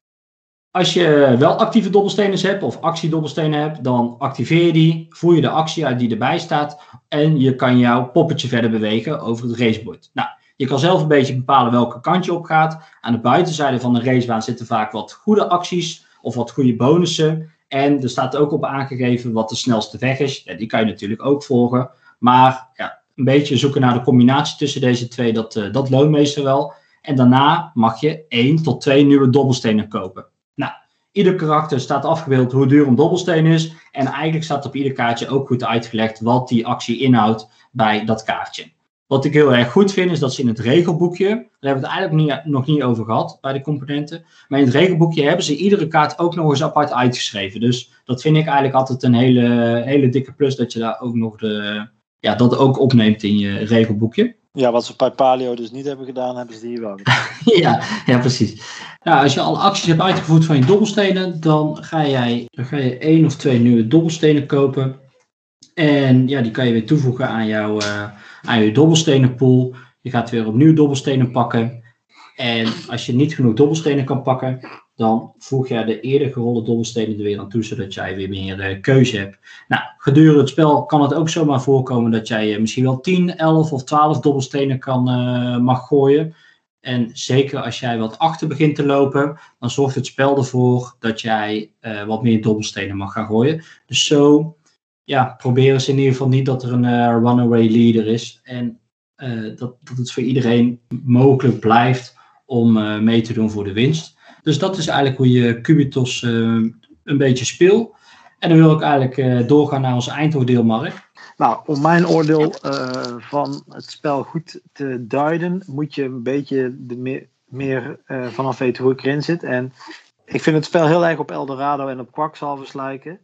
Als je wel actieve dobbelstenen hebt of actiedobbelstenen hebt, dan activeer je die, voer je de actie uit die erbij staat en je kan jouw poppetje verder bewegen over het racebord. Nou, je kan zelf een beetje bepalen welke kant je op gaat. Aan de buitenzijde van de racebaan zitten vaak wat goede acties of wat goede bonussen. En er staat ook op aangegeven wat de snelste weg is. Ja, die kan je natuurlijk ook volgen. Maar ja, een beetje zoeken naar de combinatie tussen deze twee, dat, uh, dat loont meestal wel. En daarna mag je één tot twee nieuwe dobbelstenen kopen. Nou, ieder karakter staat afgebeeld hoe duur een dobbelsteen is. En eigenlijk staat op ieder kaartje ook goed uitgelegd wat die actie inhoudt bij dat kaartje. Wat ik heel erg goed vind, is dat ze in het regelboekje, daar hebben we het eigenlijk niet, nog niet over gehad bij de componenten, maar in het regelboekje hebben ze iedere kaart ook nog eens apart uitgeschreven. Dus dat vind ik eigenlijk altijd een hele, hele dikke plus, dat je daar ook nog de, ja, dat ook opneemt in je regelboekje. Ja, wat ze bij Palio dus niet hebben gedaan, hebben ze hier wel [LAUGHS] ja, ja, precies. Nou, als je alle acties hebt uitgevoerd van je dobbelstenen, dan ga, jij, dan ga je één of twee nieuwe dobbelstenen kopen. En ja, die kan je weer toevoegen aan jouw, uh, aan je dobbelstenenpool. Je gaat weer opnieuw dobbelstenen pakken. En als je niet genoeg dobbelstenen kan pakken, dan voeg je de eerder gerolde dobbelstenen er weer aan toe, zodat jij weer meer uh, keuze hebt. Nou, gedurende het spel kan het ook zomaar voorkomen dat jij uh, misschien wel 10, 11 of 12 dobbelstenen kan, uh, mag gooien. En zeker als jij wat achter begint te lopen, dan zorgt het spel ervoor dat jij wat meer dobbelstenen mag gaan gooien. Dus zo ja, proberen ze in ieder geval niet dat er een runaway leader is. En dat, dat het voor iedereen mogelijk blijft om mee te doen voor de winst. Dus dat is eigenlijk hoe je Cubitos een beetje speelt. En dan wil ik eigenlijk doorgaan naar onze eindoordeel, Mark. Nou, om mijn oordeel van het spel goed te duiden, moet je een beetje de meer, meer vanaf weten hoe ik erin zit. En ik vind het spel heel erg op Eldorado en op Quacksalvers lijken.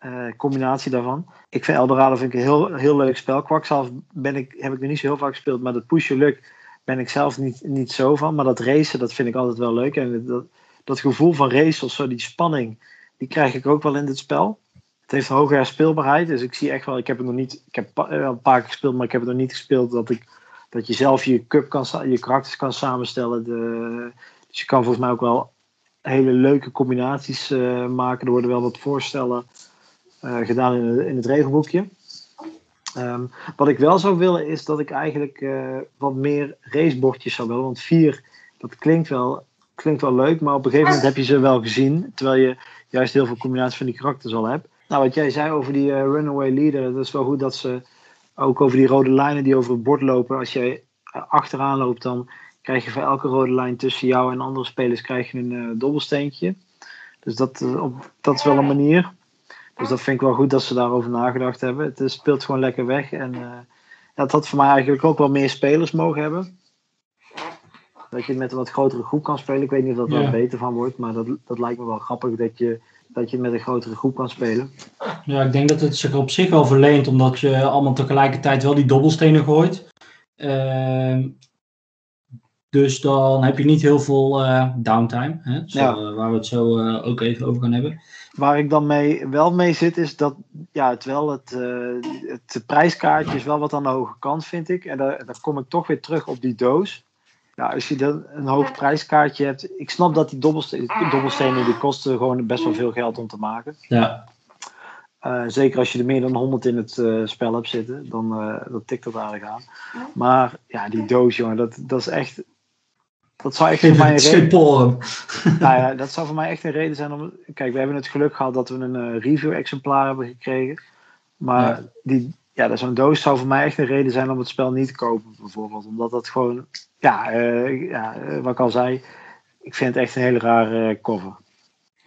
Eh, combinatie daarvan. Ik vind Eldorado vind ik een heel, heel leuk spel. Kwakzalf ben ik, heb ik nog niet zo heel vaak gespeeld, maar dat push your luck ben ik zelf niet, niet zo van. Maar dat racen, dat vind ik altijd wel leuk. En dat, dat gevoel van race of zo, die spanning, die krijg ik ook wel in dit spel. Het heeft een hoge speelbaarheid, dus ik zie echt wel, ik heb het nog niet, ik heb wel een paar keer gespeeld, maar ik heb het nog niet gespeeld dat, ik, dat je zelf je cup kan, je karakters kan samenstellen. De, dus je kan volgens mij ook wel hele leuke combinaties uh, maken. Er worden wel wat voorstellen gedaan in, in, het regelboekje. Um, wat ik wel zou willen is dat ik eigenlijk uh, wat meer racebordjes zou willen. Want vier, dat klinkt wel, klinkt wel leuk, maar op een gegeven moment heb je ze wel gezien. Terwijl je juist heel veel combinaties van die karakters al hebt. Nou, wat jij zei over die runaway leader, dat is wel goed dat ze ook over die rode lijnen die over het bord lopen. Als jij achteraan loopt, dan krijg je voor elke rode lijn tussen jou en andere spelers krijg je een dobbelsteentje. Dus dat, op, dat is wel een manier. Dus dat vind ik wel goed dat ze daarover nagedacht hebben. Het is, speelt gewoon lekker weg. En uh, dat had voor mij eigenlijk ook wel meer spelers mogen hebben. Dat je met een wat grotere groep kan spelen. Ik weet niet of dat er ja. beter van wordt. Maar dat, dat lijkt me wel grappig dat je, dat je met een grotere groep kan spelen. Ja, ik denk dat het zich op zich wel verleent. Omdat je allemaal tegelijkertijd wel die dobbelstenen gooit. Uh, dus dan heb je niet heel veel uh, downtime. Hè? Zo, ja. uh, waar we het zo uh, ook even over gaan hebben. Waar ik dan mee, wel mee zit, is dat ja, het, wel het, het prijskaartje is wel wat aan de hoge kant, vind ik. En daar, daar kom ik toch weer terug op die doos. Ja, als je dan een hoog prijskaartje hebt. Ik snap dat die dobbelstenen, dobbelstenen die kosten gewoon best wel veel geld om te maken. Ja. zeker als je er meer dan 100 in het spel hebt zitten, dan dat tikt dat aardig aan. Maar ja, die doos, jongen, dat, dat is echt dat zou echt voor mij een reden... nou ja, [LAUGHS] dat zou voor mij echt een reden zijn om... Kijk, we hebben het geluk gehad dat we een uh, review-exemplaar hebben gekregen. Maar ja. die, ja, zo'n doos zou voor mij echt een reden zijn om het spel niet te kopen, bijvoorbeeld. Omdat dat gewoon... Ja, uh, ja wat ik al zei, ik vind het echt een hele rare cover.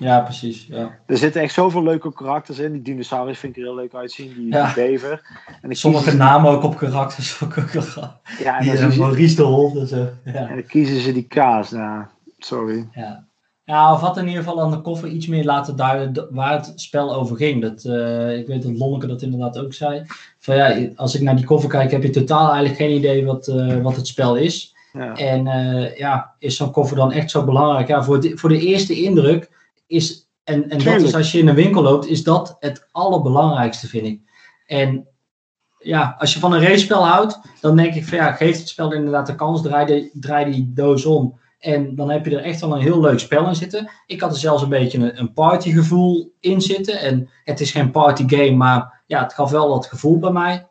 Ja, precies. Ja. Er zitten echt zoveel leuke karakters in. Die dinosaurus vind ik er heel leuk uitzien. Die, ja. die bever. En Sommige kies... namen ook op karakters. [LAUGHS] ja, en die dan Maurice de Hol. Dus, uh, ja. En dan kiezen ze die kaas. Nou, sorry. Ja. Ja, of wat in ieder geval aan de koffer iets meer laten duiden waar het spel over ging. Dat, uh, ik weet dat Lonneke dat inderdaad ook zei. Van ja, als ik naar die koffer kijk, heb je totaal eigenlijk geen idee wat, uh, wat het spel is. Ja. En uh, ja, is zo'n koffer dan echt zo belangrijk? Ja, voor de, voor de eerste indruk is, en, en dat is als je in een winkel loopt, is dat het allerbelangrijkste, vind ik. En ja, als je van een race-spel houdt, dan denk ik van ja, geef het spel inderdaad de kans, draai, de, draai die doos om. En dan heb je er echt wel een heel leuk spel in zitten. Ik had er zelfs een beetje een, een partygevoel in zitten. En het is geen partygame, maar ja, het gaf wel dat gevoel bij mij.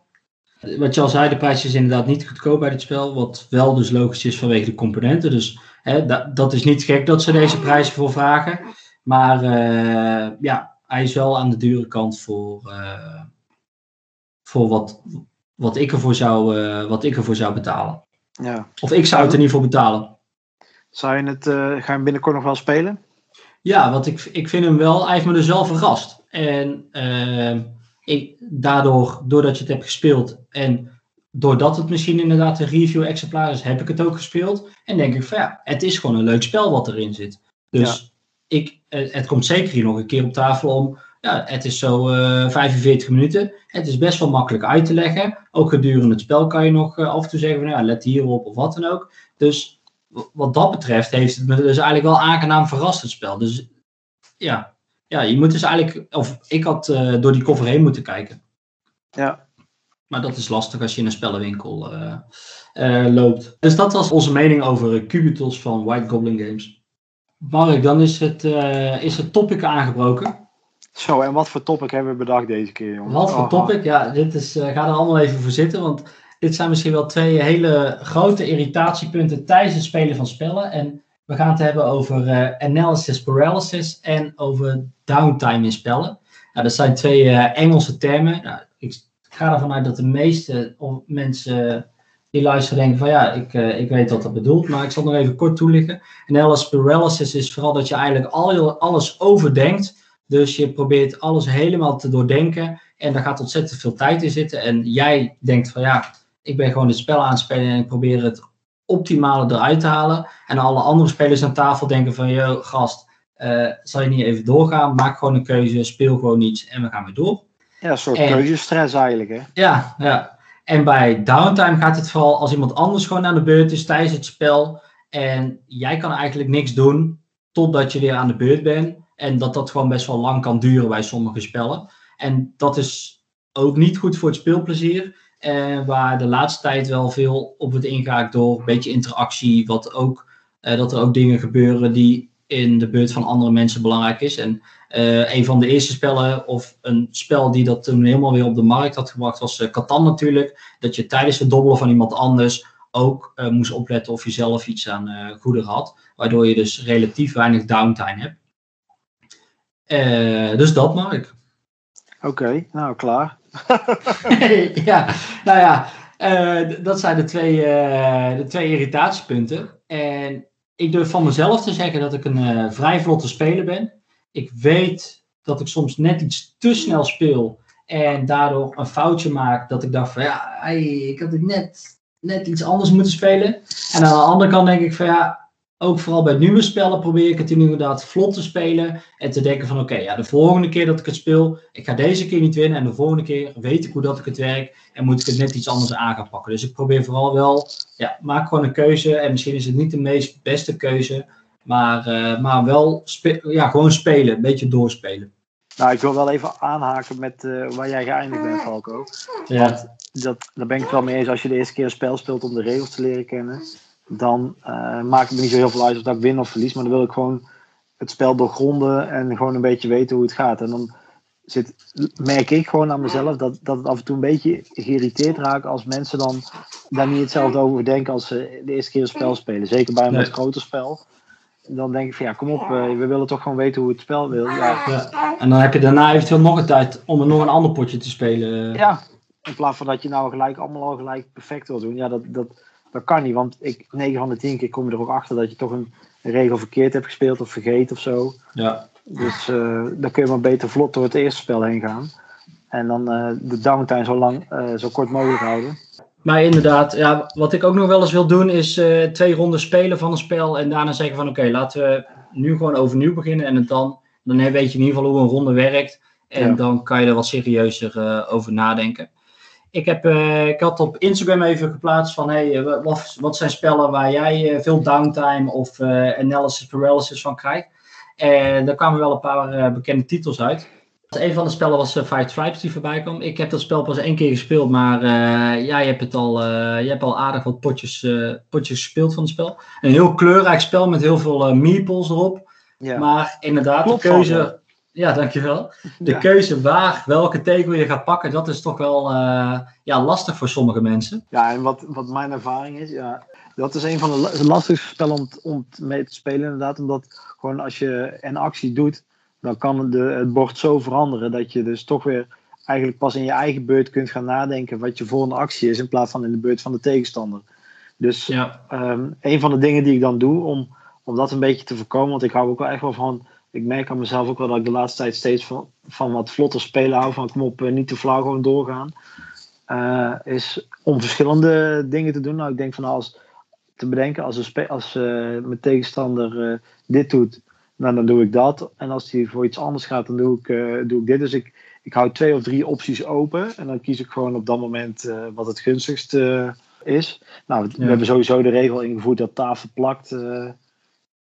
Wat je al zei, de prijs is inderdaad niet goedkoop bij dit spel. Wat wel dus logisch is vanwege de componenten. Dus hè, dat, dat is niet gek dat ze deze prijzen voor vragen. Maar uh, ja, hij is wel aan de dure kant voor, uh, voor wat, wat, ik ervoor zou, uh, wat ik ervoor zou betalen. Ja. Of ik zou het er niet voor betalen. Zou je het, ga je hem binnenkort nog wel spelen? Ja, want ik, ik vind hem wel, hij heeft me dus wel verrast. En ik, daardoor, doordat je het hebt gespeeld en doordat het misschien inderdaad een review-exemplaar is, heb ik het ook gespeeld. En denk ik van ja, het is gewoon een leuk spel wat erin zit. Dus ja ik, eh, het komt zeker hier nog een keer op tafel om. Ja, het is zo uh, 45 minuten. Het is best wel makkelijk uit te leggen. Ook gedurende het spel kan je nog uh, af en toe zeggen: van, ja, let hierop of wat dan ook. Dus wat dat betreft heeft het me dus eigenlijk wel aangenaam verrast, het spel. Dus ja, ja je moet dus eigenlijk. Of ik had uh, door die koffer heen moeten kijken. Ja. Maar dat is lastig als je in een spellenwinkel loopt. Dus dat was onze mening over Cubitles van White Goblin Games. Mark, dan is het, uh, is het topic aangebroken. Zo, en wat voor topic hebben we bedacht deze keer, jongen? Wat voor oh, topic? Ja, dit is, uh, ga er allemaal even voor zitten, want dit zijn misschien wel twee hele grote irritatiepunten tijdens het spelen van spellen. En we gaan het hebben over uh, analysis paralysis en over downtime in spellen. Nou, dat zijn twee Engelse termen. Nou, ik ga ervan uit dat de meeste mensen die luisteren denken van ja, ik, uh, ik weet wat dat bedoelt, maar ik zal nog even kort toelichten. Analysis paralysis is vooral dat je eigenlijk al, alles overdenkt. Dus je probeert alles helemaal te doordenken en daar gaat ontzettend veel tijd in zitten. En jij denkt van ja, ik ben gewoon het spel aan het spelen en ik probeer het optimale eruit te halen. En alle andere spelers aan tafel denken van, joh, gast, eh, zal je niet even doorgaan. Maak gewoon een keuze, speel gewoon iets en we gaan weer door. Ja, een soort keuzestress eigenlijk, hè? Ja, ja. En bij downtime gaat het vooral als iemand anders gewoon aan de beurt is tijdens het spel. En jij kan eigenlijk niks doen totdat je weer aan de beurt bent. En dat dat gewoon best wel lang kan duren bij sommige spellen. En dat is ook niet goed voor het speelplezier. Uh, waar de laatste tijd wel veel op wordt ingehaakt door een beetje interactie. Wat ook, uh, dat er ook dingen gebeuren die in de beurt van andere mensen belangrijk is. En uh, een van de eerste spellen, of een spel die dat toen helemaal weer op de markt had gebracht, was Catan natuurlijk. Dat je tijdens het dobbelen van iemand anders ook moest opletten of je zelf iets aan goederen had. Waardoor je dus relatief weinig downtime hebt. dus dat, Mark. Oké, nou klaar. [LAUGHS] ja, nou ja, uh, dat zijn de twee, uh, de twee irritatiepunten. En ik durf van mezelf te zeggen dat ik een uh, vrij vlotte speler ben. Ik weet dat ik soms net iets te snel speel en daardoor een foutje maak dat ik dacht van ja, ik had het net, net iets anders moeten spelen. En aan de andere kant denk ik van ja, ook vooral bij nieuwe spellen probeer ik het inderdaad vlot te spelen. En te denken van oké, ja, de volgende keer dat ik het speel, ik ga deze keer niet winnen. En de volgende keer weet ik hoe dat ik het werk. En moet ik het net iets anders aan gaan pakken. Dus ik probeer vooral wel, ja, maak gewoon een keuze. En misschien is het niet de meest beste keuze. Maar, uh, maar wel ja, gewoon spelen, een beetje doorspelen. Nou, ik wil wel even aanhaken met uh, waar jij geëindigd bent, Falco. Ja. Want dat, daar ben ik het wel mee eens als je de eerste keer een spel speelt om de regels te leren kennen dan uh, maakt het me niet zo heel veel uit of dat ik win of verlies. Maar dan wil ik gewoon het spel doorgronden en gewoon een beetje weten hoe het gaat. En dan zit, merk ik gewoon aan mezelf dat, dat het af en toe een beetje geïrriteerd raakt als mensen dan daar niet hetzelfde over denken als ze de eerste keer een spel spelen. Zeker bij een wat groter spel. Dan denk ik van ja, kom op, uh, we willen toch gewoon weten hoe het spel wil. Ja. ja. En dan heb je daarna eventueel nog een tijd om er nog een ander potje te spelen. Ja, in plaats van dat je nou gelijk allemaal al gelijk perfect wil doen. Ja, dat, dat, dat kan niet, want ik, 9 van de 10 keer kom je er ook achter dat je toch een, regel verkeerd hebt gespeeld of vergeten of zo. Ja. Dus uh, dan kun je maar beter vlot door het eerste spel heen gaan. En dan uh, de downtime zo, lang, uh, zo kort mogelijk houden. Maar inderdaad, ja, wat ik ook nog wel eens wil doen is twee ronden spelen van een spel. En daarna zeggen van oké, laten we nu gewoon overnieuw beginnen. En het dan, dan weet je in ieder geval hoe een ronde werkt. En ja. dan kan je er wat serieuzer over nadenken. Ik, heb, uh, ik had op Instagram even geplaatst van hey, eh, wat, wat zijn spellen waar jij uh, veel downtime of uh, analysis paralysis van krijgt. En daar kwamen wel een paar bekende titels uit. Een van de spellen was Five Tribes die voorbij kwam. Ik heb dat spel pas één keer gespeeld, maar jij hebt het al, je hebt al aardig wat potjes, potjes gespeeld van het spel. Een heel kleurrijk spel met heel veel meeples erop. Ja. Maar inderdaad, Klopt de keuze. Ja, dankjewel. De ja. keuze waar, welke tegel je gaat pakken, dat is toch wel uh, ja, lastig voor sommige mensen. Ja, en wat, wat mijn ervaring is, ja, dat is een van de lastigste spellen om, om mee te spelen inderdaad. Omdat gewoon als je een actie doet, dan kan de, het bord zo veranderen dat je dus toch weer eigenlijk pas in je eigen beurt kunt gaan nadenken wat je volgende actie is in plaats van in de beurt van de tegenstander. Dus ja. um, een van de dingen die ik dan doe om, om dat een beetje te voorkomen, want ik hou ook wel echt wel van ik merk aan mezelf ook wel dat ik de laatste tijd steeds van, van wat vlotter spelen hou. Van kom op, eh, niet te flauw, gewoon doorgaan. Uh, is om verschillende dingen te doen. Nou, ik denk van als te bedenken, als, een als uh, mijn tegenstander uh, dit doet, nou, dan doe ik dat. En als hij voor iets anders gaat, dan doe ik, doe ik dit. Dus ik, ik hou twee of drie opties open. En dan kies ik gewoon op dat moment wat het gunstigste is. Nou, we, ja. we hebben sowieso de regel ingevoerd dat tafel plakt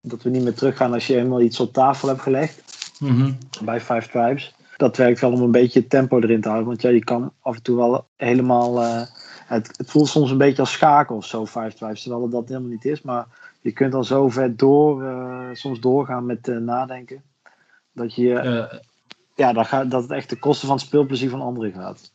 dat we niet meer teruggaan als je helemaal iets op tafel hebt gelegd. Mm Bij Five Tribes. Dat werkt wel om een beetje tempo erin te houden. Want ja, je kan af en toe wel helemaal. Uh, het, het, voelt soms een beetje als schaken of zo, Five Tribes. Terwijl het dat helemaal niet is. Maar je kunt al zo ver door, uh, soms doorgaan met uh, nadenken. Dat je. ja, dat, gaat, dat het echt de kosten van het speelplezier van anderen gaat.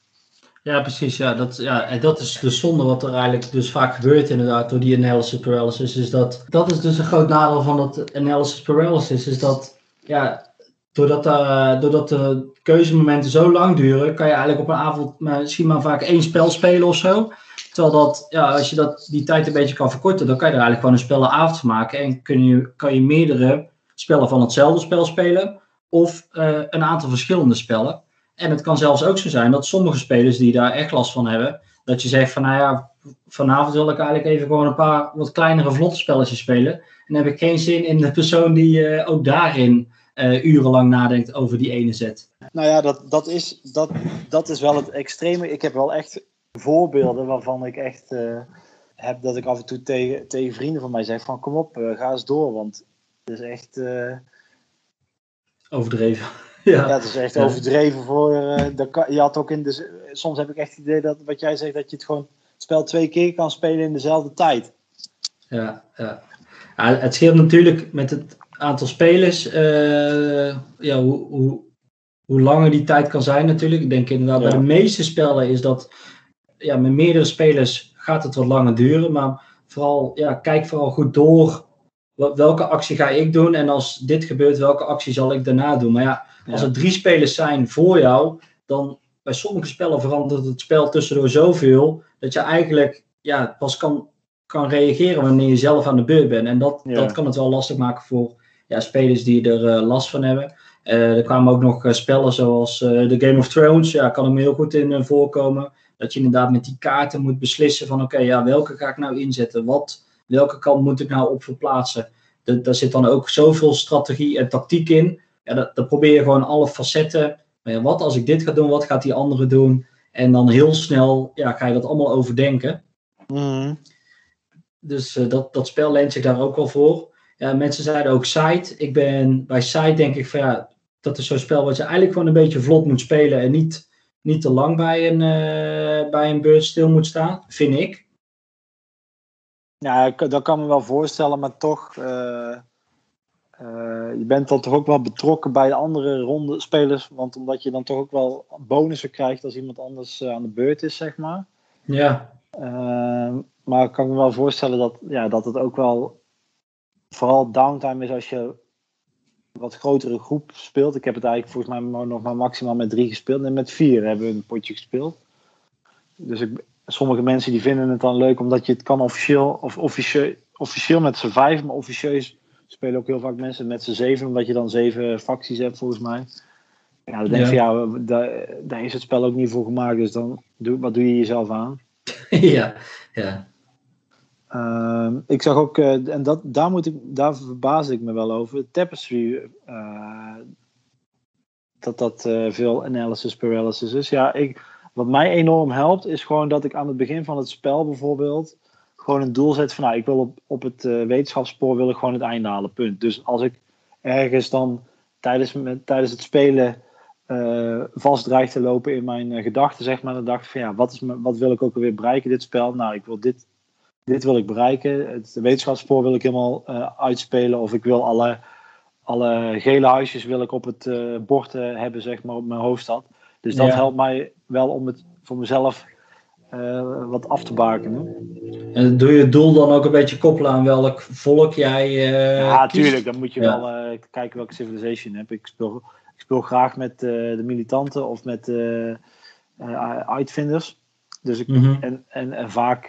Ja, precies. Ja, dat, ja, en dat is de zonde wat er eigenlijk dus vaak gebeurt inderdaad door die analysis paralysis. Is dat, dat is dus een groot nadeel van dat analysis paralysis. Is dat, ja, doordat, uh, doordat de keuzemomenten zo lang duren, kan je eigenlijk op een avond misschien maar vaak één spel spelen of zo. Terwijl dat, ja, als je dat, die tijd een beetje kan verkorten, dan kan je er eigenlijk gewoon een spellenavond van maken. En kun je, kan je meerdere spellen van hetzelfde spel spelen. Of uh, een aantal verschillende spellen. En het kan zelfs ook zo zijn dat sommige spelers die daar echt last van hebben, dat je zegt van nou ja, vanavond wil ik eigenlijk even gewoon een paar wat kleinere vlotte spelletjes spelen. En heb ik geen zin in de persoon die ook daarin urenlang nadenkt over die ene zet. Nou ja, dat, dat, is, dat, dat is wel het extreme. Ik heb wel echt voorbeelden waarvan ik echt heb dat ik af en toe tegen, tegen vrienden van mij zeg van kom op, ga eens door. Want het is echt... Overdreven. Ja, het is echt overdreven voor. Uh, je had ook in de, soms heb ik echt het idee dat wat jij zegt, dat je het gewoon het spel twee keer kan spelen in dezelfde tijd. Ja, ja. ja het scheelt natuurlijk met het aantal spelers. Uh, ja, hoe, hoe, hoe langer die tijd kan zijn, natuurlijk. Ik denk inderdaad, bij de meeste spellen is dat. Ja, met meerdere spelers gaat het wat langer duren. Maar vooral, ja, kijk vooral goed door welke actie ga ik doen? En als dit gebeurt, welke actie zal ik daarna doen? Maar ja, als er drie spelers zijn voor jou, dan bij sommige spellen verandert het spel tussendoor zoveel dat je eigenlijk ja, pas kan, kan reageren wanneer je zelf aan de beurt bent. En dat, dat kan het wel lastig maken voor ja, spelers die er uh, last van hebben. Uh, er kwamen ook nog uh, spellen zoals de Game of Thrones. Ja, kan er me heel goed in voorkomen. Dat je inderdaad met die kaarten moet beslissen van oké, ja, welke ga ik nou inzetten? Wat, welke kant moet ik nou op verplaatsen? daar zit dan ook zoveel strategie en tactiek in. Ja, dat, dat probeer je gewoon alle facetten. Maar wat als ik dit ga doen, wat gaat die andere doen? En dan heel snel ja, ga je dat allemaal overdenken. Mm. Dus uh, dat, dat spel leent zich daar ook wel voor. Ja, mensen zeiden ook site. Ik ben bij site denk ik van ja, dat is zo'n spel wat je eigenlijk gewoon een beetje vlot moet spelen en niet, niet te lang bij een, uh, bij een beurt stil moet staan, vind ik. Ja, dat kan me wel voorstellen, maar toch. Uh, je bent dan toch ook wel betrokken bij de andere ronde spelers. Want omdat je dan toch ook wel bonussen krijgt als iemand anders uh, aan de beurt is, zeg maar. Ja. maar ik kan me wel voorstellen dat, ja, dat het ook wel vooral downtime is als je wat grotere groep speelt. Ik heb het eigenlijk volgens mij nog maar maximaal met drie gespeeld. En met vier hebben we een potje gespeeld. Dus ik, sommige mensen die vinden het dan leuk omdat je het kan officieel, of officieel, officieel met z'n vijf, maar officieus spelen ook heel vaak mensen met z'n zeven, omdat je dan zeven facties hebt volgens mij. Ja, dan denk je ja. ja, daar, daar, is het spel ook niet voor gemaakt, dus dan doe, wat doe je jezelf aan? [LAUGHS] ja, ja. Uh, ik zag ook, uh, en dat, daar, moet ik, daar verbaas ik me wel over, Tapestry, uh, dat dat uh, veel analysis paralysis is. Ja, ik, wat mij enorm helpt, is gewoon dat ik aan het begin van het spel bijvoorbeeld gewoon een doel zet van nou, ik wil op, op het uh, wetenschapsspoor wil ik gewoon het einde halen, punt. Dus als ik ergens dan tijdens, met, tijdens het spelen uh, vast dreig te lopen in mijn uh, gedachten, zeg maar, dan dacht ik van ja, wat, is me, wat wil ik ook alweer bereiken dit spel? Nou, ik wil dit, dit wil ik bereiken. Het wetenschapsspoor wil ik helemaal uitspelen of ik wil alle, alle gele huisjes wil ik op het bord hebben, zeg maar, op mijn hoofdstad. Dus dat helpt mij wel om het voor mezelf uh, wat af te bakenen. En doe je het doel dan ook een beetje koppelen aan welk volk jij. Uh, ja, tuurlijk. Dan moet je wel uh, kijken welke civilization heb. Ik speel, ik speel graag met de militanten of met uitvinders. Dus ik, mm -hmm. en, en, en, vaak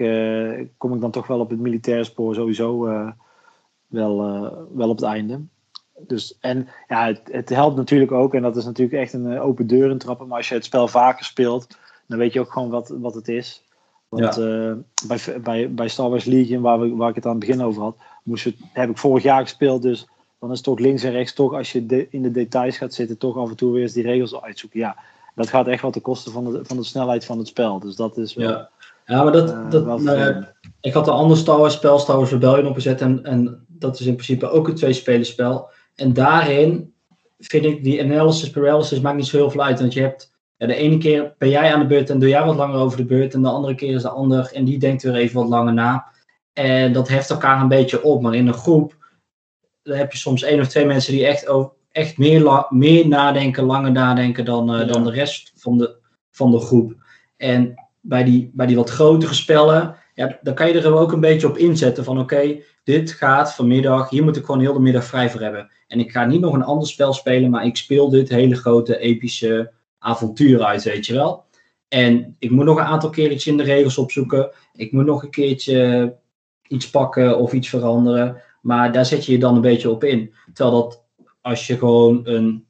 kom ik dan toch wel op het militaire spoor sowieso wel, wel op het einde dus, en ja, het, het, helpt natuurlijk ook, en dat is natuurlijk echt een eh, open deur trappen. Maar als je het spel vaker speelt, dan weet je ook gewoon wat, wat het is. Want uh, bij, bij, bij Star Wars Legion, waar, we, waar ik het aan het begin over had, moest het, heb ik vorig jaar gespeeld. Dus dan is het toch links en rechts, toch als je de, in de details gaat zitten, toch af en toe weer eens die regels uitzoeken. Ja, dat gaat echt wat de kosten van de, van de snelheid van het spel. Dus dat is wel. Ja, ja maar dat. Uh, dat nou, ik had een ander Star Wars spel, Star Wars Rebellion, opgezet. En, en dat is in principe ook een twee-spelerspel. En daarin vind ik die analysis paralysis maakt niet zo heel veel uit. Want je hebt ja, de ene keer ben jij aan de beurt en doe jij wat langer over de beurt. En de andere keer is de ander en die denkt weer even wat langer na. En dat heft elkaar een beetje op. Maar in een groep dan heb je soms één of twee mensen die echt, over, echt meer, meer nadenken, langer nadenken dan, uh, dan de rest van de, van de groep. En bij die, bij die wat grotere spellen, ja, dan kan je er ook een beetje op inzetten van oké, dit gaat vanmiddag, hier moet ik gewoon heel de middag vrij voor hebben. En ik ga niet nog een ander spel spelen, maar ik speel dit hele grote epische avontuur uit, weet je wel. En ik moet nog een aantal keertjes in de regels opzoeken. Ik moet nog een keertje iets pakken of iets veranderen. Maar daar zet je je dan een beetje op in. Terwijl dat als je gewoon een,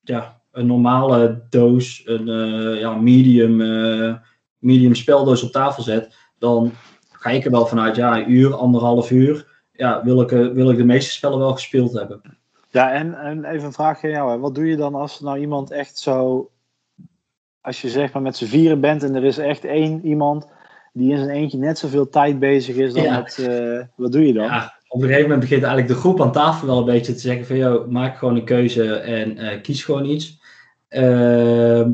ja, een normale doos, een uh, ja, medium, uh, medium speldoos op tafel zet, dan ga ik er wel vanuit, ja, een uur, anderhalf uur ja, wil, ik, wil ik de meeste spellen wel gespeeld hebben. Ja, en, en even een vraag aan jou. Wat doe je dan als nou iemand echt zo... Als je zeg maar met z'n vieren bent en er is echt één iemand die in zijn eentje net zoveel tijd bezig is dan met... Uh, wat doe je dan? Ja, op een gegeven moment begint eigenlijk de groep aan tafel wel een beetje te zeggen van... Joh, maak gewoon een keuze en uh, kies gewoon iets. Uh,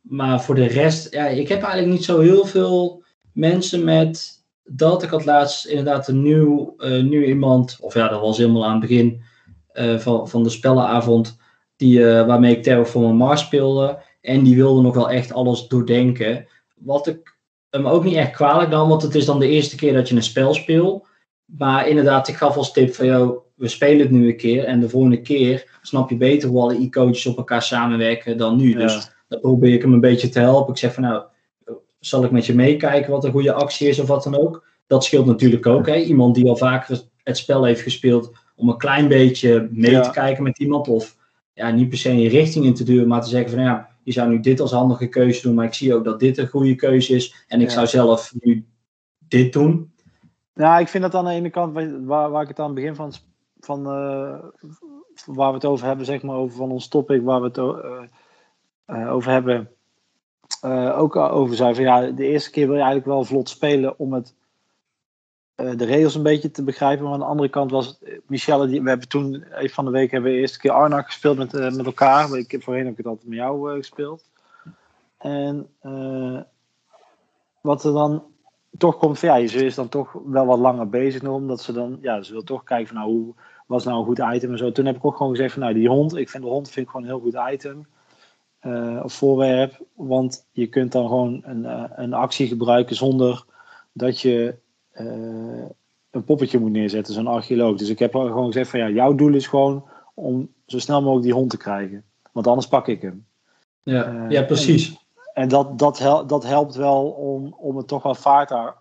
maar voor de rest, ja, ik heb eigenlijk niet zo heel veel mensen met dat. Ik had laatst inderdaad een nieuw, uh, nieuw iemand, of ja, dat was helemaal aan het begin van, van de spellenavond, die, waarmee ik Terraform Mars speelde. En die wilde nog wel echt alles doordenken. Wat ik hem ook niet echt kwalijk dan, want het is dan de eerste keer dat je een spel speelt. Maar inderdaad, ik gaf als tip van, joh, we spelen het nu een keer. En de volgende keer snap je beter hoe alle e-coaches op elkaar samenwerken dan nu. Ja. Dus dan probeer ik hem een beetje te helpen. Ik zeg van, nou, zal ik met je meekijken wat een goede actie is of wat dan ook. Dat scheelt natuurlijk ook. Hè? Iemand die al vaker het spel heeft gespeeld, om een klein beetje mee ja. te kijken met iemand. Of ja, niet per se een richting in te duwen, maar te zeggen van ja, je zou nu dit als handige keuze doen, maar ik zie ook dat dit een goede keuze is. En ik ja. zou zelf nu dit doen. Ja, ik vind dat aan de ene kant, waar, waar ik het aan het begin van, van uh, waar we het over hebben, zeg maar, over van ons topic, waar we het uh, uh, over hebben, ook over zei van ja, de eerste keer wil je eigenlijk wel vlot spelen om het, de regels een beetje te begrijpen. Maar aan de andere kant was het, Michelle, die, we hebben toen, even van de week hebben we eerste keer Arnak gespeeld met, met elkaar. Ik voorheen heb ik het altijd met jou gespeeld. En wat er dan toch komt ja, ze is dan toch wel wat langer bezig omdat ze dan, ja, ze wil toch kijken van nou, hoe was nou een goed item en zo. Toen heb ik ook gewoon gezegd van nou, die hond, ik vind de hond vind ik gewoon een heel goed item of voorwerp. Want je kunt dan gewoon een, een actie gebruiken zonder dat je een poppetje moet neerzetten, zo'n archeoloog. Dus ik heb gewoon gezegd van ja, jouw doel is gewoon om zo snel mogelijk die hond te krijgen. Want anders pak ik hem. Ja, ja precies. En, en, dat, dat, hel dat helpt wel om, om het toch wel vaart daar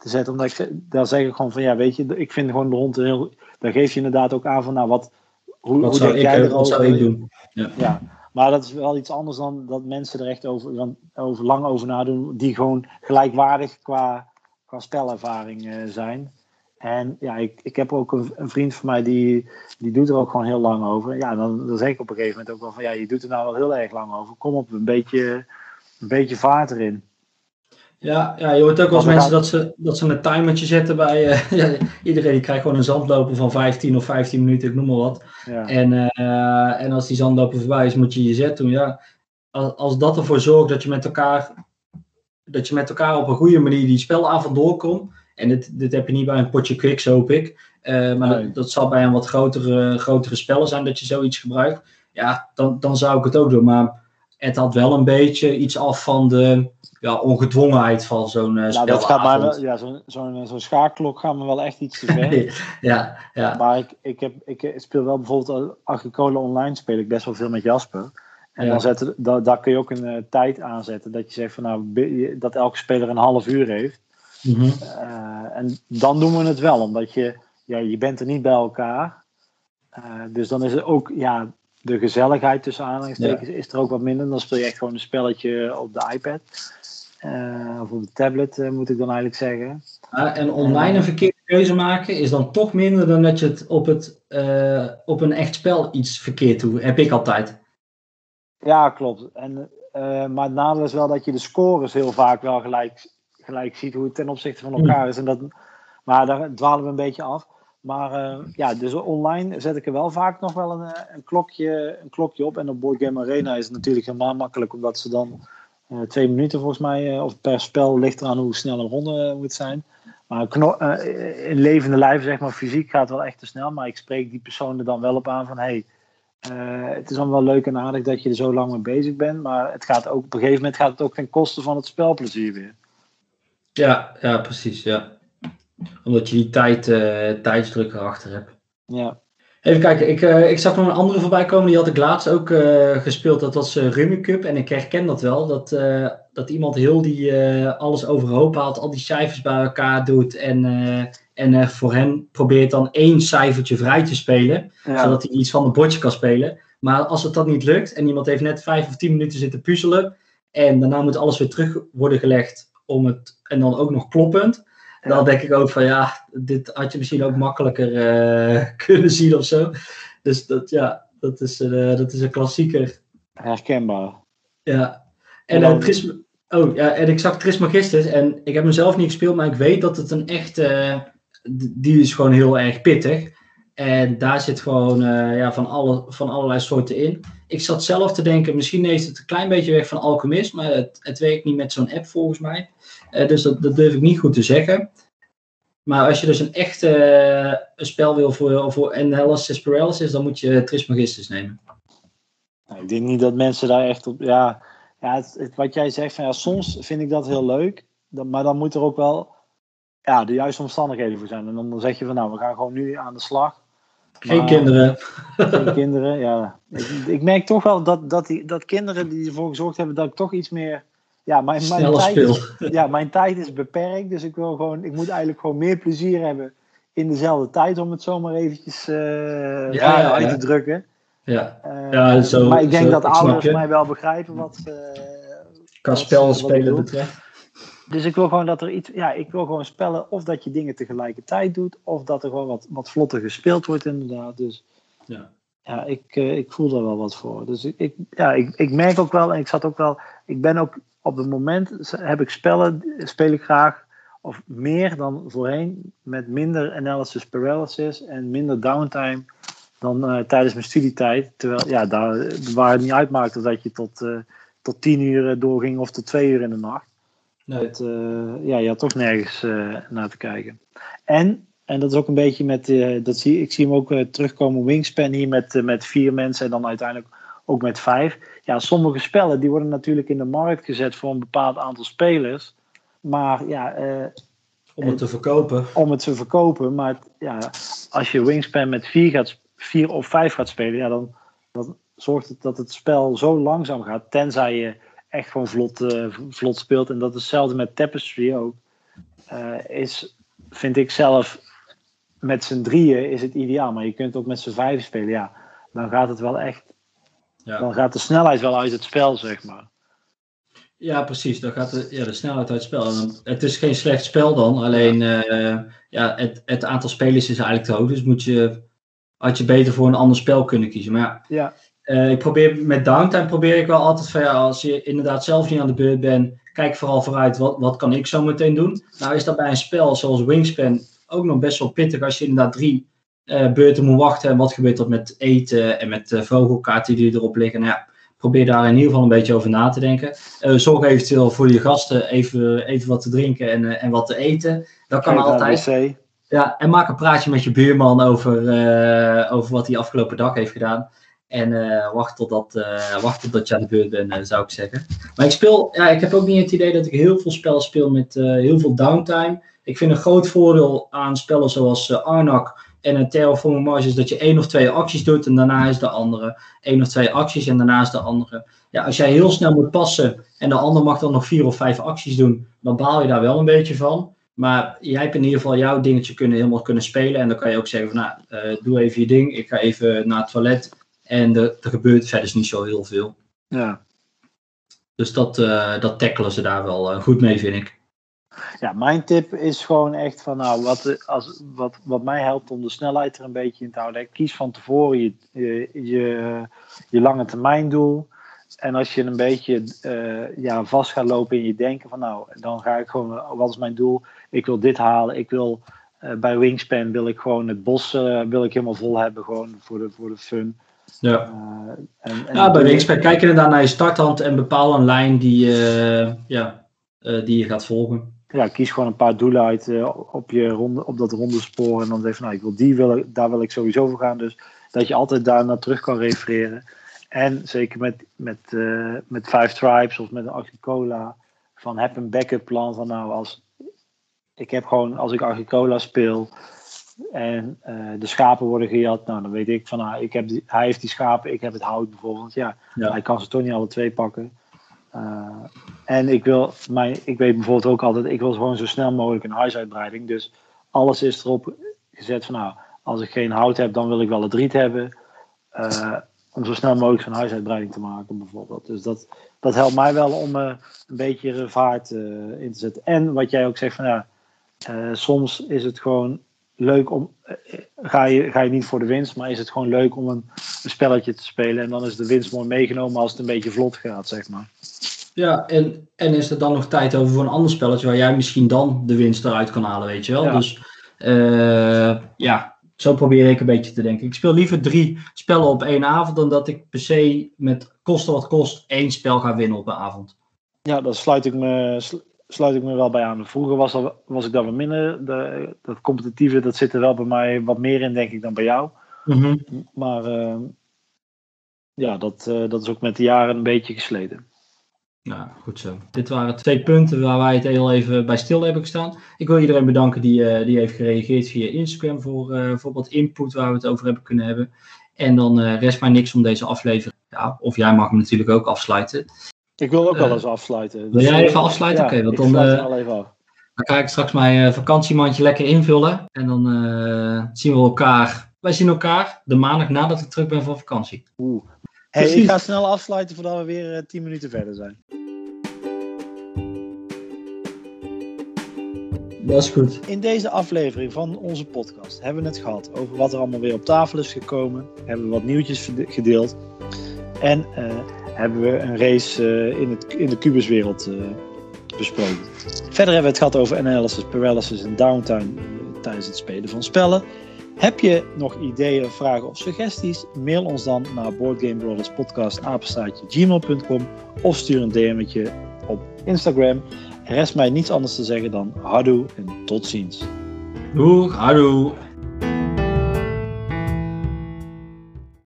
te zetten. Omdat ik, daar zeg ik gewoon van ja, weet je, ik vind gewoon de hond heel... Daar geef je inderdaad ook aan van nou, wat, hoe, wat hoe zou, ik, jij wat zou ik doen? Ja. ja. maar dat is wel iets anders dan dat mensen er echt over, over lang over nadoen, die gewoon gelijkwaardig qua, qua spelervaring uh, zijn. En ja, ik, ik heb ook een, een, vriend van mij die, die doet er ook gewoon heel lang over. Ja, dan, dan zeg ik op een gegeven moment ook wel van ja, je doet er nou wel heel erg lang over. Kom op een beetje, een beetje vaart erin. Ja, ja, je hoort ook wel eens mensen dat ze, dat ze een timertje zetten bij uh, [LAUGHS] ja, iedereen. Die krijgt gewoon een zandloper van 15 of 15 minuten, ik noem maar wat. Ja. En, uh, en als die zandloper voorbij is, moet je je zet doen. Ja, als, als dat ervoor zorgt dat je met elkaar, dat je met elkaar op een goede manier die spelavond doorkomt. En dit, dit heb je niet bij een potje quiks, hoop ik. Uh, maar nee. dat, dat, zal bij een wat grotere, grotere spellen zijn dat je zoiets gebruikt. Ja, dan, dan zou ik het ook doen. Maar het had wel een beetje iets af van de ja, ongedwongenheid van zo'n uh, nou, dat gaat maar wel, ja, zo'n zo'n zo schaakklok gaat me wel echt iets te ver. [LAUGHS] ja, ja. Maar ik, ik, heb, ik speel wel bijvoorbeeld Agricole Online speel ik best wel veel met Jasper. En ja. dan zetten, da, daar kun je ook een uh, tijd aanzetten. Dat je zegt van nou, dat elke speler een half uur heeft. Mm -hmm. uh, en dan doen we het wel, omdat je, ja, je bent er niet bij elkaar. dus dan is het ook, ja, de gezelligheid tussen aanhalingstekens ja. is er ook wat minder. Dan speel je echt gewoon een spelletje op de iPad. Uh, of op de tablet uh, moet ik dan eigenlijk zeggen. Ah, en online een verkeerde keuze maken is dan toch minder dan dat je het op, het, uh, op een echt spel iets verkeerd doet. Heb ik altijd. Ja, klopt. En, maar het nadeel is wel dat je de scores heel vaak wel gelijk, gelijk ziet hoe het ten opzichte van elkaar is. En dat, maar daar dwalen we een beetje af. Maar uh, ja, dus online zet ik er wel vaak nog wel een, een, klokje, een klokje op. En op Board Game Arena is het natuurlijk helemaal makkelijk, omdat ze dan twee minuten volgens mij, of per spel ligt eraan hoe snel een ronde moet zijn. Maar in levende lijf, zeg maar, fysiek gaat wel echt te snel. Maar ik spreek die persoon er dan wel op aan van, hey, het is wel leuk en aardig dat je er zo lang mee bezig bent. Maar het gaat ook, op een gegeven moment gaat het ook ten koste van het spelplezier weer. Ja, ja precies, ja omdat je die tijd, uh, tijdsdruk erachter hebt. Ja. Even kijken, ik, uh, ik zag nog een andere voorbij komen. Die had ik laatst ook gespeeld. Dat was Rummy Cup. En ik herken dat wel. Dat, dat iemand heel die alles overhoop haalt. Al die cijfers bij elkaar doet. En, en voor hem probeert dan één cijfertje vrij te spelen. Ja. Zodat hij iets van een bordje kan spelen. Maar als het dat niet lukt. En iemand heeft net vijf of tien minuten zitten puzzelen. En daarna moet alles weer terug worden gelegd. Om het, en dan ook nog kloppend dan denk ik ook van ja, dit had je misschien ook makkelijker uh, [LAUGHS] kunnen zien of zo. Dus dat, ja, dat is, uh, dat is een klassieker. Herkenbaar. Ja. En. Tris, oh, ja, en ik zag Trismegistus en ik heb hem zelf niet gespeeld, maar ik weet dat het een echt... die is gewoon heel erg pittig. En daar zit gewoon ja, van, alle, van allerlei soorten in. Ik zat zelf te denken, misschien heeft het een klein beetje weg van Alchemist, maar het, het werkt niet met zo'n app volgens mij. Uh, dus dat, dat durf ik niet goed te zeggen. Maar als je dus een echt een spel wil voor, voor Analysis Paralysis, dan moet je Trismegistus nemen. Ik denk niet dat mensen daar echt op. Ja, ja wat jij zegt, van, ja, soms vind ik dat heel leuk. Maar dan moet er ook wel ja, de juiste omstandigheden voor zijn. En dan zeg je van nou, we gaan gewoon nu aan de slag. Geen kinderen. Geen kinderen, ja. Ik, ik, merk toch wel dat, dat, die, dat kinderen die ervoor gezorgd hebben dat ik toch iets meer. Ja, mijn, mijn, tijd, is, [LAUGHS] ja, mijn tijd is beperkt. Dus ik wil gewoon, ik moet eigenlijk gewoon meer plezier hebben in dezelfde tijd, om het zomaar eventjes uh, ja, uit te drukken. Ja, uh, ja zo, maar ik denk zo, dat ouders mij wel begrijpen wat. Uh, Qua spel spelen betreft. Dus ik wil gewoon dat er iets. Ja, ik wil gewoon spellen. Of dat je dingen tegelijkertijd doet. Of dat er gewoon wat, wat vlotter gespeeld wordt, inderdaad. Dus ja, ja ik, uh, ik voel daar wel wat voor. Dus ik, ik, ja, ik, ik merk ook wel. En ik zat ook wel. Ik ben ook op het moment. Heb ik spellen. Speel ik graag. Of meer dan voorheen. Met minder analysis paralysis. En minder downtime. Dan uh, tijdens mijn studietijd. Terwijl ja, daar, waar het niet uitmaakte dat je tot, uh, tot tien uur doorging. Of tot twee uur in de nacht. Het, uh, ja, je had toch nergens uh, naar te kijken. En, en dat is ook een beetje met, uh, dat zie, ik zie hem ook terugkomen, Wingspan hier met, met vier mensen en dan uiteindelijk ook met vijf. Ja, sommige spellen die worden natuurlijk in de markt gezet voor een bepaald aantal spelers. Maar ja... om het te verkopen. Om het te verkopen. Maar ja, als je Wingspan met vier, gaat, vier of vijf gaat spelen, ja, dan, dan zorgt het dat het spel zo langzaam gaat. Tenzij je echt gewoon vlot, uh, vlot speelt. En dat is hetzelfde met Tapestry ook. Uh, is, vind ik zelf, met z'n drieën is het ideaal. Maar je kunt ook met z'n vijf spelen. Ja, dan gaat het wel echt. Ja. Dan gaat de snelheid wel uit het spel, zeg maar. Ja, precies. Dan gaat de, ja, de snelheid uit het spel. het is geen slecht spel dan. Alleen uh, ja, het, het aantal spelers is eigenlijk te hoog. Dus moet je, had je beter voor een ander spel kunnen kiezen. Maar ja, ja. Uh, ik probeer, met downtime probeer ik wel altijd van ja, als je inderdaad zelf niet aan de beurt bent, kijk vooral vooruit, wat, wat kan ik zo meteen doen? Nou is dat bij een spel zoals Wingspan ook nog best wel pittig als je inderdaad drie uh, beurten moet wachten. En wat gebeurt er met eten en met uh, vogelkaarten die erop liggen? Nou ja, probeer daar in ieder geval een beetje over na te denken. zorg eventueel voor je gasten even, even wat te drinken en, en wat te eten. Dat kan altijd. Ja, en maak een praatje met je buurman over, over wat hij afgelopen dag heeft gedaan. En uh, wacht, totdat, uh, wacht totdat je aan de beurt bent, uh, zou ik zeggen. Maar ik speel, ja, ik heb ook niet het idee dat ik heel veel spellen speel met heel veel downtime. Ik vind een groot voordeel aan spellen zoals Arnak en een Terraforming Mars is dat je één of twee acties doet en daarna is de andere. Eén of twee acties en daarna is de andere. Ja, als jij heel snel moet passen en de ander mag dan nog vier of vijf acties doen, dan baal je daar wel een beetje van. Maar jij hebt in ieder geval jouw dingetje kunnen, helemaal kunnen spelen. En dan kan je ook zeggen van, nou, doe even je ding. Ik ga even naar het toilet. En er, er gebeurt verder niet zo heel veel. Ja. Dus dat, uh, dat tackelen ze daar wel uh, goed mee, vind ik. Ja, mijn tip is gewoon echt van, nou, wat, als, wat, wat mij helpt om de snelheid er een beetje in te houden. Kies van tevoren je, je, je, je lange termijn doel. En als je een beetje uh, ja, vast gaat lopen in je denken van, nou, dan ga ik gewoon, wat is mijn doel? Ik wil dit halen. Ik wil bij Wingspan wil ik gewoon het bos wil ik helemaal vol hebben, gewoon voor de, voor de fun. Ja, uh, en, en ja bij Wingspan kijk je inderdaad naar je starthand en bepaal een lijn die, uh, ja, uh, die je gaat volgen. Ja, kies gewoon een paar doelen uit op, je ronde, op dat ronde spoor en dan zeg je, nou, ik wil die, wil, daar wil ik sowieso voor gaan. Dus dat je altijd daar naar terug kan refereren. En zeker met, met, met Five Tribes of met een Agricola, van heb een backup plan van nou, als ik heb gewoon, als ik Agricola speel, en uh, de schapen worden gejat. Nou, dan weet ik van, ah, ik heb die, hij heeft die schapen, ik heb het hout bijvoorbeeld. Ja, ja. hij kan ze toch niet alle twee pakken. Uh, en ik wil, mijn, ik weet bijvoorbeeld ook altijd, ik wil gewoon zo snel mogelijk een huisuitbreiding. Dus alles is erop gezet van, nou, als ik geen hout heb, dan wil ik wel het riet hebben. Uh, om zo snel mogelijk zo'n huisuitbreiding te maken, bijvoorbeeld. Dus dat, dat helpt mij wel om een beetje vaart in te zetten. En wat jij ook zegt van, ja, Eh, soms is het gewoon leuk om. eh, ga, je, ga je niet voor de winst, maar is het gewoon leuk om een, een spelletje te spelen. En dan is de winst mooi meegenomen als het een beetje vlot gaat, zeg maar. Ja, en, en is er dan nog tijd over voor een ander spelletje waar jij misschien dan de winst eruit kan halen, weet je wel? Ja. Dus eh, ja, zo probeer ik een beetje te denken. Ik speel liever drie spellen op één avond dan dat ik per se met kosten wat kost één spel ga winnen op een avond. Ja, daar sluit ik me, sluit ik me wel bij aan. Vroeger was, dat, was ik daar wat minder. De, dat competitieve, dat zit er wel bij mij wat meer in, denk ik, dan bij jou. Maar eh, ja, dat, eh, dat is ook met de jaren een beetje gesleten. Nou, goed zo. Dit waren twee punten waar wij het heel even bij stil hebben gestaan. Ik wil iedereen bedanken die, eh, die heeft gereageerd via Instagram voor, voor wat input waar we het over hebben kunnen hebben. En dan rest mij niks om deze aflevering. Ja, of jij mag hem natuurlijk ook afsluiten. Ik wil ook wel Eh, eens afsluiten. wil jij eh, even afsluiten? Oké, want dan, eh, hem al even af. Dan ga ik straks mijn vakantiemandje lekker invullen. En dan zien we elkaar. Wij zien elkaar de maandag nadat ik terug ben van vakantie. Hey, precies. ik ga snel afsluiten voordat we weer eh, 10 minuten verder zijn. Dat is goed. In deze aflevering van onze podcast hebben we het gehad over wat er allemaal weer op tafel is gekomen. Hebben we wat nieuwtjes gedeeld. En hebben we een race eh, in, het, in de kubuswereld eh, besproken. Verder hebben we het gehad over analysis, paralysis en downtime eh, tijdens het spelen van spellen. Heb je nog ideeën, vragen of suggesties? Mail ons dan naar boardgamebrothers.podcast@gmail.com of stuur een DM'tje op Instagram. Er rest mij niets anders te zeggen dan houdoe en tot ziens. Doeg, houdoe.